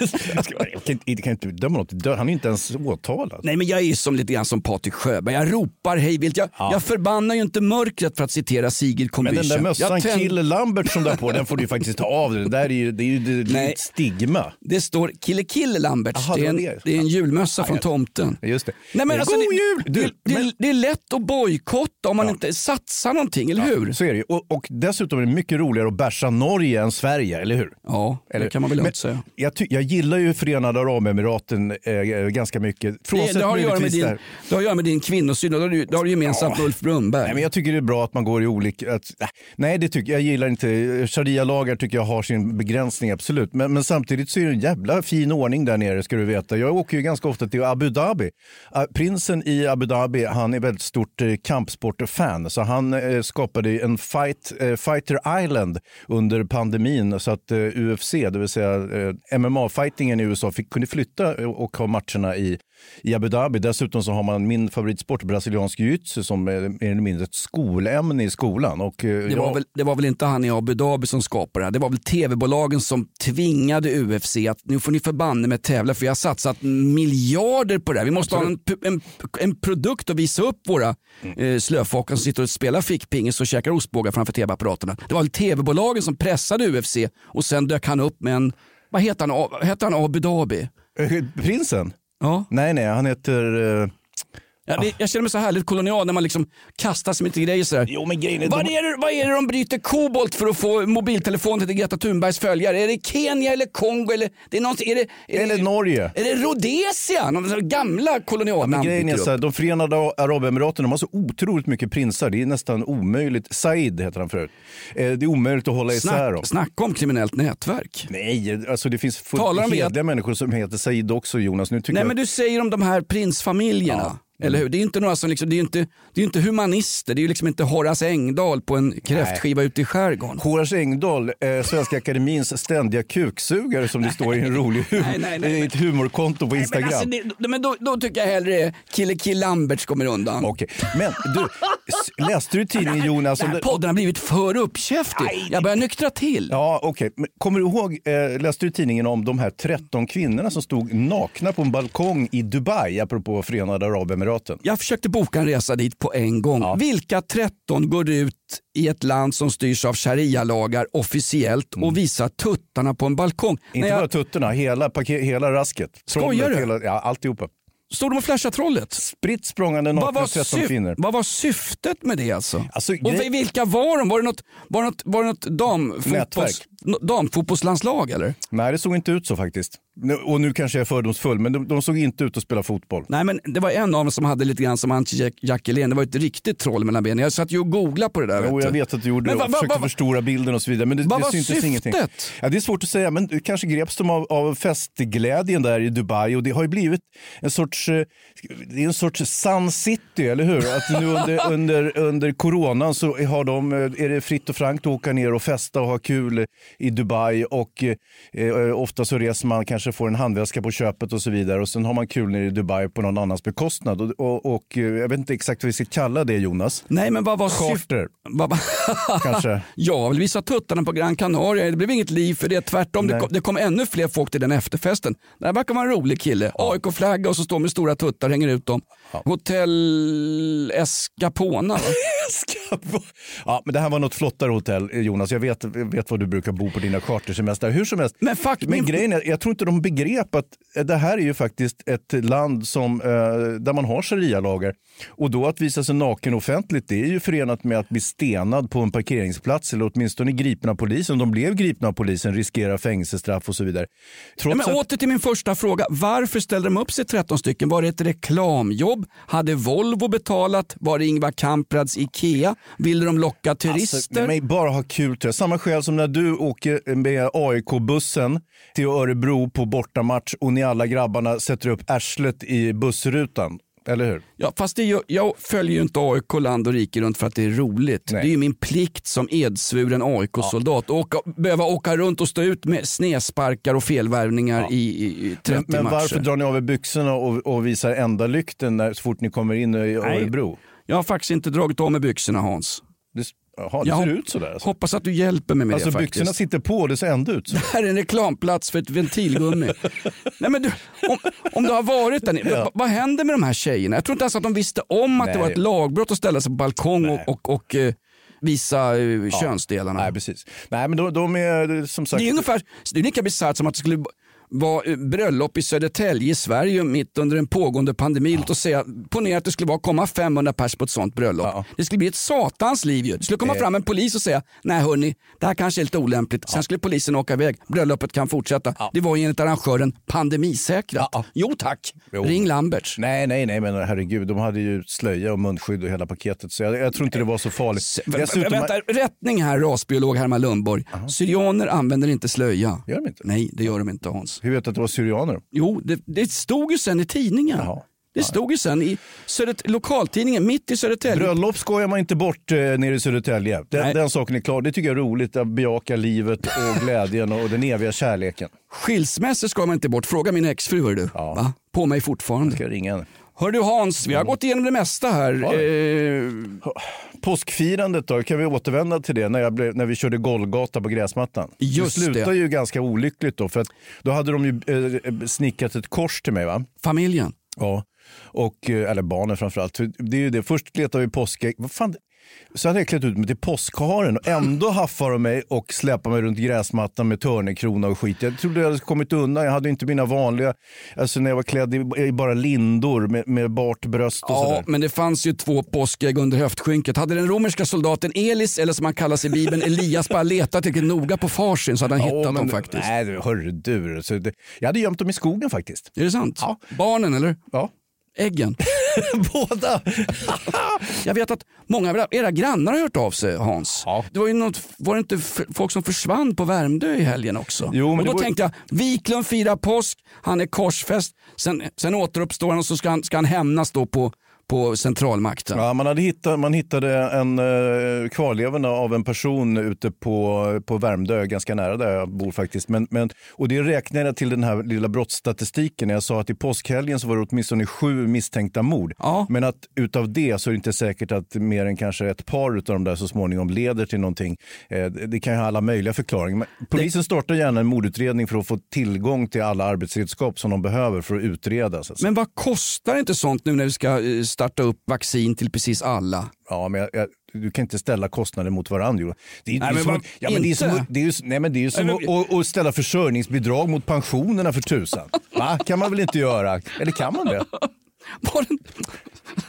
(laughs)
Jag kan, inte- jag kan inte döma något till död. Han är inte ens åtalad.
Nej men jag är som lite grann som Patrik Sjöberg. Jag ropar hej vilt. Jag, jag förbannar ju inte mörkret för att citera Sigrid
Men den där mössan
tänd-
Kille Lambert som där på, den får du ju faktiskt ta av dig. Det där är ju, det är ju det,
Nej.
ett stigma.
Det står Kille Kille Lamberts.
Jaha,
det, är en,
det
är en julmössa från
ja.
tomten.
Just det.
Nej, men alltså,
God
det,
jul! Du, men-
det är lätt att bojkotta om man inte satsar någonting, eller hur?
Så är det ju. och, och dessutom är det mycket roligare att bärsa Norge än Sverige, eller hur?
Ja,
Eller-
det kan man väl lugnt säga.
Jag, jag gillar ju Förenade Arabemiraten eh, ganska mycket.
Det,
Frånsett
det, har att göra med din,
där-
det har att göra med din kvinnosyn det har du, det har du gemensamt med Ulf Brunnberg.
Nej, men jag tycker det är bra att man går i olika... Att, nej, det tycker jag gillar inte. Sharia-lagar tycker jag har sin begränsning, absolut. Men, men samtidigt så är det en jävla fin ordning där nere, ska du veta. Jag åker ju ganska ofta till Abu Dhabi. Uh, prinsen i Abu Dhabi, han är väldigt stort uh, kampsportfan. Så han eh, skapade en fight, eh, Fighter Island under pandemin så att eh, UFC, det vill säga eh, MMA-fightingen i USA, fick, kunde flytta och ha matcherna i, i Abu Dhabi. Dessutom så har man min favoritsport, brasiliansk jiu-jitsu, som är mer eller mindre ett skolämne i skolan. Och, eh,
Det var,
jag-
väl, det var väl inte han i Abu Dhabi som skapade det här. Det var väl tv-bolagen som tvingade UFC att nu får ni förbanne med tävla för vi har satsat miljarder på det här. Vi måste ha en, en, en produkt att visa upp våra eh, slöfockar som sitter och spelar fickpingis och käkar ostbågar framför tv-apparaterna. Det var väl tv-bolagen som pressade UFC och sen dök han upp med en, vad heter han, heter han Abu Dhabi?
Eh, Prinsen?
Ja.
Nej, nej, han heter...
Ja, det, jag känner mig så härligt kolonial när man liksom kastar sig med lite grejer sådär.
Jo, men grejen är...
Vad
de-
är, det, vad är det de bryter kobolt för att få mobiltelefonen till Greta Thunbergs följare? Är det Kenya eller Kongo eller det är någonting, är det, är
Eller
det,
Norge.
är det Rhodesia? De sådana gamla kolonialnamn
Grejen är så här, de förenade Arabemiraten de har så otroligt mycket prinsar. Det är nästan omöjligt. Said heter han förut. Eh, Det är omöjligt att hålla isär dem.
Snack, snacka om kriminellt nätverk.
Nej, alltså det finns fullt hedliga människor som heter Said också Jonas. Nu tycker
Nej
jag...
men du säger om de här prinsfamiljerna. Eller hur? Det är inte några som liksom, det är inte, det är inte humanister. Det är ju liksom inte Horace Engdahl på en kräftskiva ute i skärgården.
Horace Engdahl, eh, Svenska Akademins ständiga kuksugare som det står i en rolig hum- (laughs)
Nej, nej, nej,
ett humorkonto på Instagram.
Men, alltså, det, men då, då tycker jag hellre Kille Kill Lamberts kommer undan.
Okej, men du, läste du tidningen Jonas?
Den här podden har blivit för uppkäftig. Jag börjar nyktra till.
Ja, okej. Men Kommer du ihåg, eh, läste du tidningen om de här 13 kvinnorna som stod nakna på en balkong i Dubai, apropå Förenade Arabemiraten?
Jag försökte boka en resa dit på en gång. Vilka 13 går ut i ett land som styrs av sharia-lagar officiellt och visar tuttarna på en balkong?
Inte
jag,
bara tuttarna, hela, paket, hela rasket.
Skojar du?
hela, ja, alltihopa.
stod de och flashade trollet?
Spritt språngande nakna
var,
13
syf-
kvinnor.
vad var syftet med det alltså?
Alltså,
och vilka var de? Var det något, var det något, var det något damfotbolls,
Nätverk.
Damfotbollslandslag eller?
Nej, det såg inte ut så faktiskt. Och nu kanske jag är fördomsfull, men de, de såg inte ut att spela fotboll.
Nej men det var en av dem som hade lite grann som Antje Jackelén. Det var ett riktigt troll mellan benen. Jag satt ju och googlade på det där.
Jo,
vet
jag vet att du gjorde
Men
det
va-
och
va-
försökte
va-
förstora bilden och så vidare. Men det,
Vad
det
var
syntes
syftet?
ingenting. Ja, det är svårt att säga, men kanske greps de av, av festglädjen där i Dubai och det har ju blivit en sorts, eh, det är en sorts Sun City, eller hur? Att nu under, (laughs) under, under coronan så har de, eh, är det fritt och frankt att åka ner och festa och ha kul i Dubai och eh, ofta så reser man, kanske får en handväska på köpet och så vidare och sen har man kul nere i Dubai på någon annans bekostnad. Och, och, och eh, jag vet inte exakt vad vi ska kalla det Jonas.
Nej men vad var
Charter. Kanske. (laughs)
Jag vill visa tuttarna på Gran Canaria. Det blev inget liv för det. Tvärtom, det kom, det kom ännu fler folk till den efterfesten. Det här verkar vara en rolig kille. AIK-flagga och så står med stora tuttar hänger ut dem. Hotell Escapona. va? (laughs)
Ja, men det här var något flottare hotell, eh, Jonas. Jag vet, vet var du brukar bo på dina chartersemestrar. Hur som helst.
Men, fakt,
Men grejen är, jag tror inte de begrep att eh, det här är ju faktiskt ett land som, eh, där man har sharia-lagar. Och då att visa sig naken offentligt, det är ju förenat med att bli stenad på en parkeringsplats eller åtminstone gripen av polisen. De blev gripna av polisen, riskerar fängelsestraff och så vidare. Trots
men
att,
åter till min första fråga. Varför ställde de upp sig 13 stycken? Var det ett reklamjobb? Hade Volvo betalat? Var det Ingvar Kamprads Ikea? Ville de locka turister?
Alltså, bara ha kul. Samma skäl som när du åker med AIK-bussen till Örebro på bortamatch och ni alla grabbarna sätter upp arslet i bussrutan. Eller hur?
Ja, fast det, gör- jag följer ju inte AIK land och rike runt för att det är roligt. Det är ju min plikt som edsvuren AIK-soldat att åka, behöva åka runt och stå ut med snesparkar och felvärvningar i, i, i 30
Men, men
matcher.
varför drar ni av er byxorna och, och visar enda lykten när, så fort ni kommer in i Örebro?
Jag har faktiskt inte dragit av mig byxorna Hans.
Det, jaha, det
Jag
ser ut sådär. Alltså,
Hoppas att du hjälper mig med
alltså
det faktiskt.
byxorna sitter på och det ser ändå ut så.
Det här är en reklamplats för ett ventilgummi. (laughs) Nej, men du, om, om du har varit där nere,
Ja.
vad, händer med de här tjejerna? Jag tror inte ens att de visste om att det
Nej.
var ett lagbrott att ställa sig på balkong och, och, och eh, visa eh, könsdelarna.
Nej, precis. Nej, men de, de är som sagt...
Det är ungefär det är lika bisarrt som att det skulle vara eh, bröllop i Södertälje i Sverige mitt under en pågående pandemi. Låt oss säga, ponera att det skulle vara komma 500 pers på ett sånt bröllop. Det skulle bli ett satans liv ju. Det skulle komma
Eh.
fram en polis och säga, nej hörni, det här kanske är lite olämpligt. Sen skulle polisen åka iväg, bröllopet kan fortsätta. Det var ju enligt arrangören pandemisäkrat. Jo tack,
Jo.
ring Lamberts.
Nej, nej, nej, men herregud, de hade ju slöja och munskydd och hela paketet. Så jag, jag tror inte det var så farligt. Dessutom-
Vänta, rättning här rasbiolog Herman Lundborg. Syrianer använder inte slöja.
Gör de inte?
Nej, det gör de inte Hans.
Hur vet du att det var syrianer?
Jo, det, det stod ju sen i tidningen. Det stod ju sen i Södert- lokaltidningen mitt i Södertälje.
Bröllop skojar man inte bort eh, nere i Södertälje. Den, den saken är klar. Det tycker jag är roligt. Att bejaka livet och glädjen och den eviga kärleken.
Skilsmässor ska man inte bort. Fråga min exfru hör du. Va? På mig fortfarande.
Ska jag ringa henne.
Hör du Hans, vi har gått igenom det mesta här. Eh,
Påskfirandet då, kan vi återvända till det när, blev, när vi körde Golgata på gräsmattan?
Just
det slutade
det.
ju ganska olyckligt då, för att då hade de ju eh, snickrat ett kors till mig. va?
Familjen?
Ja, och, eh, eller barnen framförallt. För Det är ju det. Först letar vi påskägg. Vad fan? Så hade jag klätt ut mig till påskharen och ändå haffar de mig och släpar mig runt gräsmattan med törnekrona och skit. Jag trodde jag hade kommit undan. Jag hade inte mina vanliga, alltså när jag var klädd i, i bara lindor med, med bart bröst och
Ja,
sådär.
men det fanns ju två påskägg under höftskynket. Hade den romerska soldaten Elis, eller som han kallas i Bibeln, Elias, bara letat tillräckligt noga på farsin så hade han
Ja,
hittat
men-
dem faktiskt.
Nej, hörru du. Så det, jag hade gömt dem i skogen faktiskt.
Är det sant? Barnen eller?
Ja.
Äggen? (laughs)
Båda.
Jag vet att många av era grannar har hört av sig Hans. Det var ju något, var det inte folk som försvann på Värmdö i helgen också?
Jo, men
och då
var-
tänkte jag, Wiklund firar påsk, han är korsfäst, sen, sen återuppstår han och så ska han, ska han hämnas då på, på centralmakten.
Ja, man, hade hittat, man hittade en uh, kvarlevorna av en person ute på, på Värmdö, ganska nära där jag bor faktiskt. Men, men, och det räknade jag till den här lilla brottsstatistiken jag sa att i påskhelgen så var det åtminstone sju misstänkta mord. Men att utav det så är det inte säkert att mer än kanske ett par utav de där så småningom leder till någonting. Eh, det det kan ju ha alla möjliga förklaringar. Men polisen startar gärna en mordutredning för att få tillgång till alla arbetsredskap som de behöver för att utreda. Så att.
Men vad kostar inte sånt nu när vi ska eh, starta upp vaccin till precis alla?
Ja, men jag, jag, du kan inte ställa kostnader mot varandra. Det är,
Nej,
det är
men
som, att- ja, men det är som,
inte?
att- det är ju, nej, men det är ju som
Nej, men-
att, att, att ställa försörjningsbidrag mot pensionerna för tusan. Va? kan man väl inte göra? Eller kan man det? (laughs)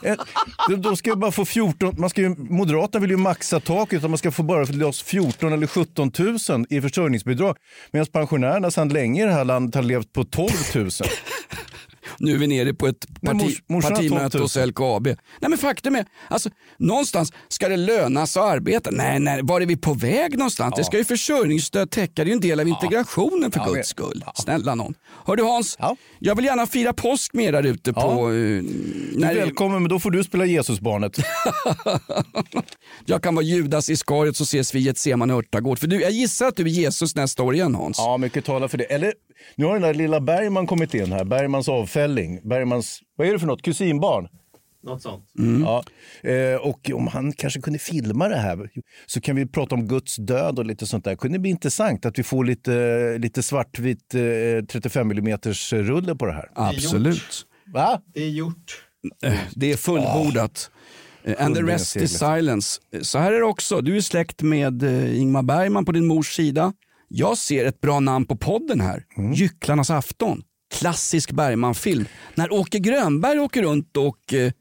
Eh, Då, då ska jag bara få 14, man ska ju, Moderaterna vill ju maxa taket utan man ska få bara loss 14 eller 17 000 i försörjningsbidrag. Medan pensionärerna sedan länge i det här landet har levt på 12 000.
Nu är vi nere på ett parti,
mors- morsan
partimöte
12 000.
hos LKAB. Nej men faktum är, alltså, någonstans ska det löna sig att arbeta. Nej, nej, var är vi på väg någonstans? Det ska ju försörjningsstöd täcka, det är ju en del av integrationen för
Ja,
guds skull. Snälla någon. Hör du Hans, jag vill gärna fira påsk med er där ute
Ja.
på... eh,
Du är välkommen, men då får du spela Jesusbarnet. (laughs)
jag kan vara Judas Iskariot så ses vi i ett Semane örtagård. För du, jag gissar att du är Jesus nästa år igen Hans.
Ja, mycket talar för det. Eller, nu har den där lilla Bergman kommit in här. Bergmans avfälling. Bergmans, vad är det för något? Kusinbarn?
Något sånt.
Ja. Eh, och om han kanske kunde filma det här så kan vi prata om Guds död och lite sånt där. Kunde det bli intressant att vi får lite, lite svartvit eh, 35 mm rulle på det här?
Absolut.
Va?
Det är gjort.
Eh, Det är fullbordat. Eh, And the rest is silence. Eh, Så här är det också. Du är släkt med eh, Ingmar Bergman på din mors sida. Jag ser ett bra namn på podden här.
Mm.
Gycklarnas afton. Klassisk Bergman-film. När Åke Grönberg åker runt och eh,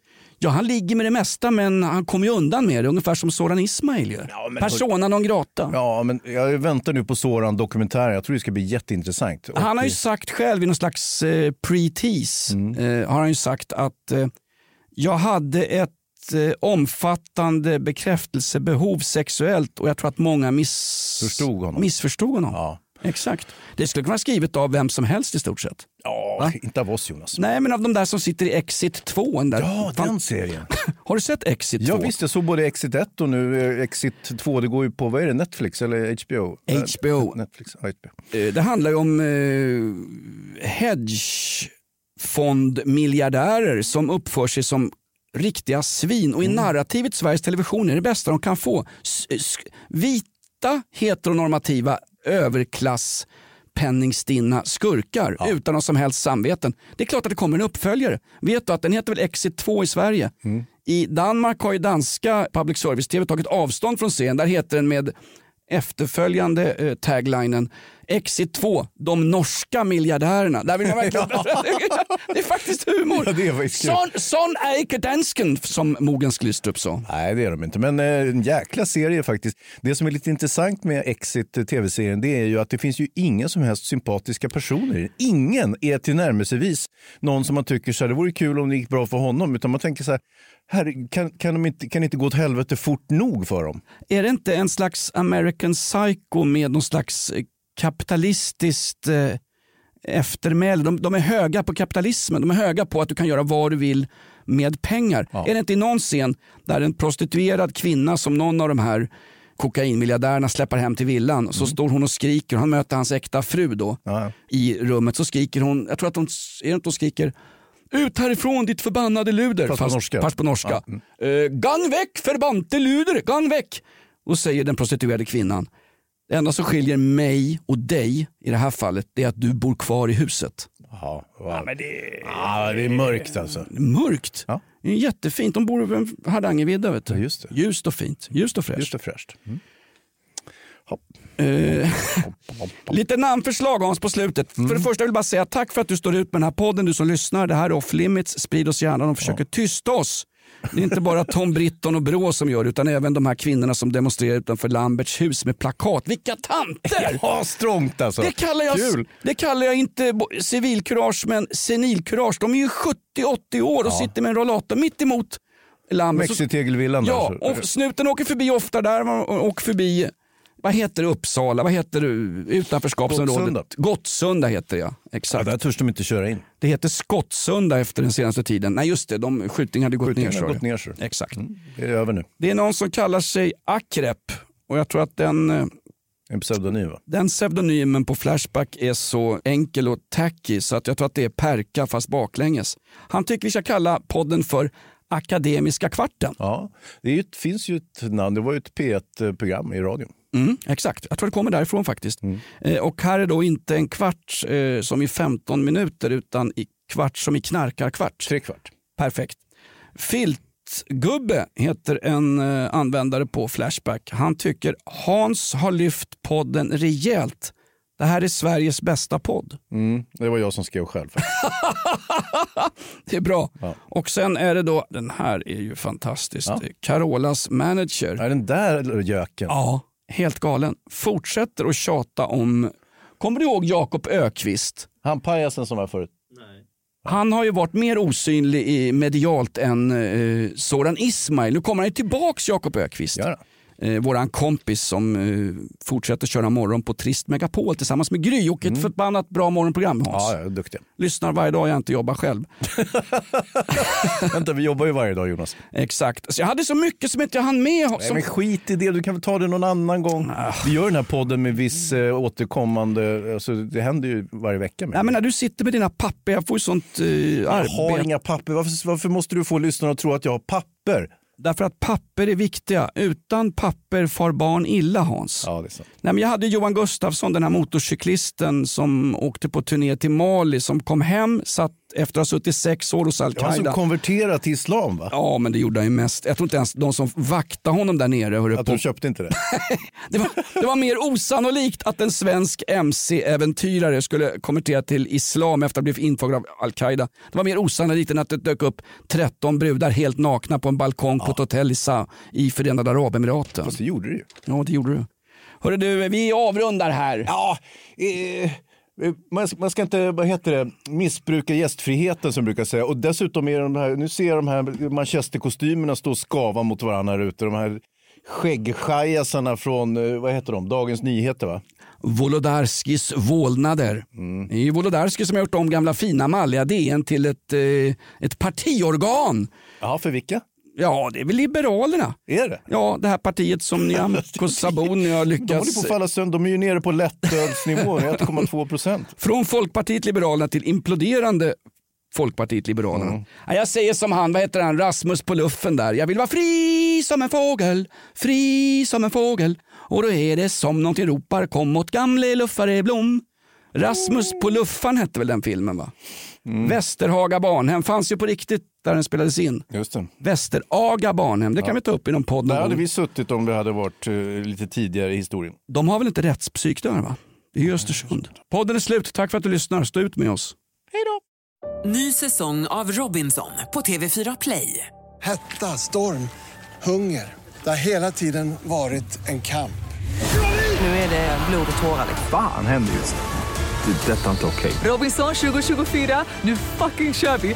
Ja, han ligger med det mesta men han kommer ju undan med det. Ungefär som Soran Ismail gör.
men-
Persona non grata.
Ja, men jag väntar nu på Soran-dokumentären. Jag tror det ska bli jätteintressant. Och-
Han har ju sagt själv i någon slags eh, pre-tease,
Mm.
eh, har han ju sagt att eh, jag hade ett omfattande bekräftelsebehov sexuellt och jag tror att många miss...
Förstod honom.
missförstod honom.
Ja.
Exakt. Det skulle kunna vara skrivet av vem som helst i stort sett.
Ja,
Va?
inte av oss Jonas.
Nej, men av de där som sitter i Exit 2. Den där.
Ja,
Fan,
den serien. (laughs)
Har du sett Exit 2?
Ja visst, jag såg både Exit 1 och nu eh, Exit 2. Det går ju på, vad är det, Netflix eller HBO?
HBO.
Eh, Netflix, HBO.
Eh, Det handlar ju om eh, hedgefondmiljardärer som uppför sig som riktiga svin. Och i narrativet Sveriges Television är det bästa de kan få. S- vita heteronormativa överklass penningstinna skurkar utan någon som helst samveten. Det är klart att det kommer en uppföljare. Vet du att den heter väl Exit 2 i Sverige? I Danmark har ju danska public service-tv tagit avstånd från serien. Där heter den med efterföljande eh, taglinen Exit 2, de norska miljardärerna. Där vill jag verkligen... (laughs) (laughs) det är faktiskt humor.
Ja, det är faktiskt
sån, sån är icke dansken som Mogens Glistrup sa.
Nej, det är de inte. Men eh, en jäkla serie faktiskt. Det som är lite intressant med Exit eh, tv-serien det är ju att det finns ju inga som helst sympatiska personer. Ingen är tillnärmelsevis någon som man tycker så här, det vore kul om det gick bra för honom. Utan man tänker så här, här kan, kan, de inte, kan det inte gå åt helvete fort nog för dem?
Är det inte en slags American Psycho med någon slags eh, kapitalistiskt eh, eftermäle? De, de är höga på kapitalismen, de är höga på att du kan göra vad du vill med pengar. Är det inte i någon scen där en prostituerad kvinna som någon av de här kokainmiljardärerna släpper hem till villan och så står hon och skriker och han möter hans äkta fru då i rummet så skriker hon, jag tror att hon, är hon skriker ut härifrån ditt förbannade luder.
Fast på norska.
Fast på norska. Eh, gang väck förbannte luder, gang väck. Och säger den prostituerade kvinnan. Det enda som skiljer mig och dig i det här fallet är att du bor kvar i huset.
Jaha, wow. men det... Ja, det är mörkt alltså.
Mörkt. Det är jättefint. De bor över Hardangervidda. Vet du.
just det.
Ljust och fint. Ljust och fräscht.
Just och fräscht. Mm.
Eh, (laughs) lite namnförslag Hans på slutet. För det första vill jag bara säga tack för att du står ut med den här podden, du som lyssnar. Det här är Off Limits. Sprid oss gärna. De försöker tysta oss. Det är inte bara Tom Britton och Brå som gör det, utan även de här kvinnorna som demonstrerar utanför Lamberts hus med plakat. Vilka tanter! (laughs)
Ja, strångt alltså.
Det kallar, jag,
Kul.
det kallar jag inte civilkurage, men senilkurage. De är ju 70-80 år och
Ja.
sitter med en rollator mitt emot Lambert. Så-
Mexitegelvillan
Ja, och snuten åker förbi ofta där. och förbi, vad heter Uppsala, vad heter det, utanförskapsområdet?
Gottsunda.
Gottsunda heter det ja. Exakt.
Ja, där törs de inte köra in.
Det heter Skottsunda efter den senaste tiden. Nej just det, de, skjutningen hade gått
Skjutningen
ner.
gått ner, så.
Exakt.
Det är över nu.
Det är någon som kallar sig Akrep och jag tror att den, eh,
En pseudonym va?
den pseudonymen på Flashback är så enkel och tacky så att jag tror att det är Perka fast baklänges. Han tycker vi ska kalla podden för Akademiska kvarten.
Ja, det ju, finns ju ett namn. Det var ju ett P1-program i radion.
Mm, exakt, jag tror det kommer därifrån faktiskt.
Mm.
Eh, och här är då inte en kvart eh, som i 15 minuter utan i kvart som i knarkarkvart.
Tre kvart.
Perfekt. Filtgubbe heter en eh, användare på Flashback. Han tycker Hans har lyft podden rejält. Det här är Sveriges bästa podd.
Mm, det var jag som skrev själv. (laughs)
Det är bra. Och sen är det då, den här är ju fantastisk, Carolas manager.
Är den där göken?
Ja, helt galen. Fortsätter att tjata om, kommer du ihåg Jakob Ökvist?
Han pajasen som var förut.
Han har ju varit mer osynlig i medialt än eh, Soran Ismail. Nu kommer han ju tillbaks Jakob Ökvist. Eh, våran kompis som eh, fortsätter köra morgon på Trist Megapol tillsammans med Gry och ett förbannat bra morgonprogram Hans.
Ja, jag är duktig.
Lyssnar varje dag jag inte jobbar själv. (laughs)
Vänta, vi jobbar ju varje dag Jonas.
Exakt. Så jag hade så mycket som inte jag hann med.
Nej,
Som...
men skit i det, du kan väl ta det någon annan gång. Vi gör den här podden med viss eh, återkommande, alltså, det händer ju varje vecka. Med.
Nej, men när du sitter med dina papper, jag får ju sånt eh,
jag
arbete.
har inga papper, varför, varför måste du få lyssnarna att tro att jag har papper?
Därför att papper är viktiga. Utan papper far barn illa Hans.
Ja, det är sant.
Nej, men jag hade Johan Gustafsson, den här motorcyklisten som åkte på turné till Mali, som kom hem, satt efter att ha suttit sex år hos
Det var som
al-Qaida.
konverterade till islam va?
Ja, men det gjorde han ju mest. Jag tror inte ens de som vaktade honom där nere hörde
Att
på.
de köpte inte det? (laughs)
Det var, det var mer osannolikt att en svensk MC-äventyrare skulle konvertera till islam efter att ha blivit infångad av al-Qaida. Det var mer osannolikt än att det dök upp 13 brudar helt nakna på en balkong på ett hotell i, Sa i Förenade Arabemiraten.
Fast det gjorde det ju.
Ja, det gjorde du. Hörru du, vi avrundar här.
Ja, eh, man, man ska inte vad heter det, missbruka gästfriheten som brukar säga. Och dessutom är de här, nu ser jag de här manchesterkostymerna stå och skava mot varandra här ute. De här skäggschajasarna från, eh, vad heter de, Dagens Nyheter va?
Wolodarskis vålnader. Det är Wolodarski som har gjort om gamla fina malliga DN till ett, eh, ett partiorgan.
Ja, för vilka?
Ja, det är väl Liberalerna.
Är det?
Ja, det här partiet som Nyamko Sabuni har (laughs)
De håller
lyckats...
på att falla sönder, de är ju nere på lättölsnivå, 1,2 (laughs) procent.
Från Folkpartiet Liberalerna till imploderande Folkpartiet Liberalerna.
Mm.
Ja, jag säger som han, vad heter han, Rasmus på luffen där. Jag vill vara fri som en fågel, fri som en fågel. Och då är det som någonting ropar, kom åt gamle luffare Blom. Rasmus på luffan hette väl den filmen va?
Mm.
Västerhaga barnhem fanns ju på riktigt där den spelades in.
Just det.
Västeraga barnhem, det kan
Ja.
vi ta upp i någon podd någon
Där hade
gång.
vi suttit om vi hade varit eh, lite tidigare i historien.
De har väl inte rättspsyk där va? Det är ju Östersund. Podden är slut, tack för att du lyssnar. Stå ut med oss.
Ny säsong av Robinson på TV4 Play.
Hetta, storm, hunger. Det har hela tiden varit en kamp.
Nu är det blod och tårar.
Fan händer just det. Det är detta inte okej.
Robinson 2024, nu fucking kör vi!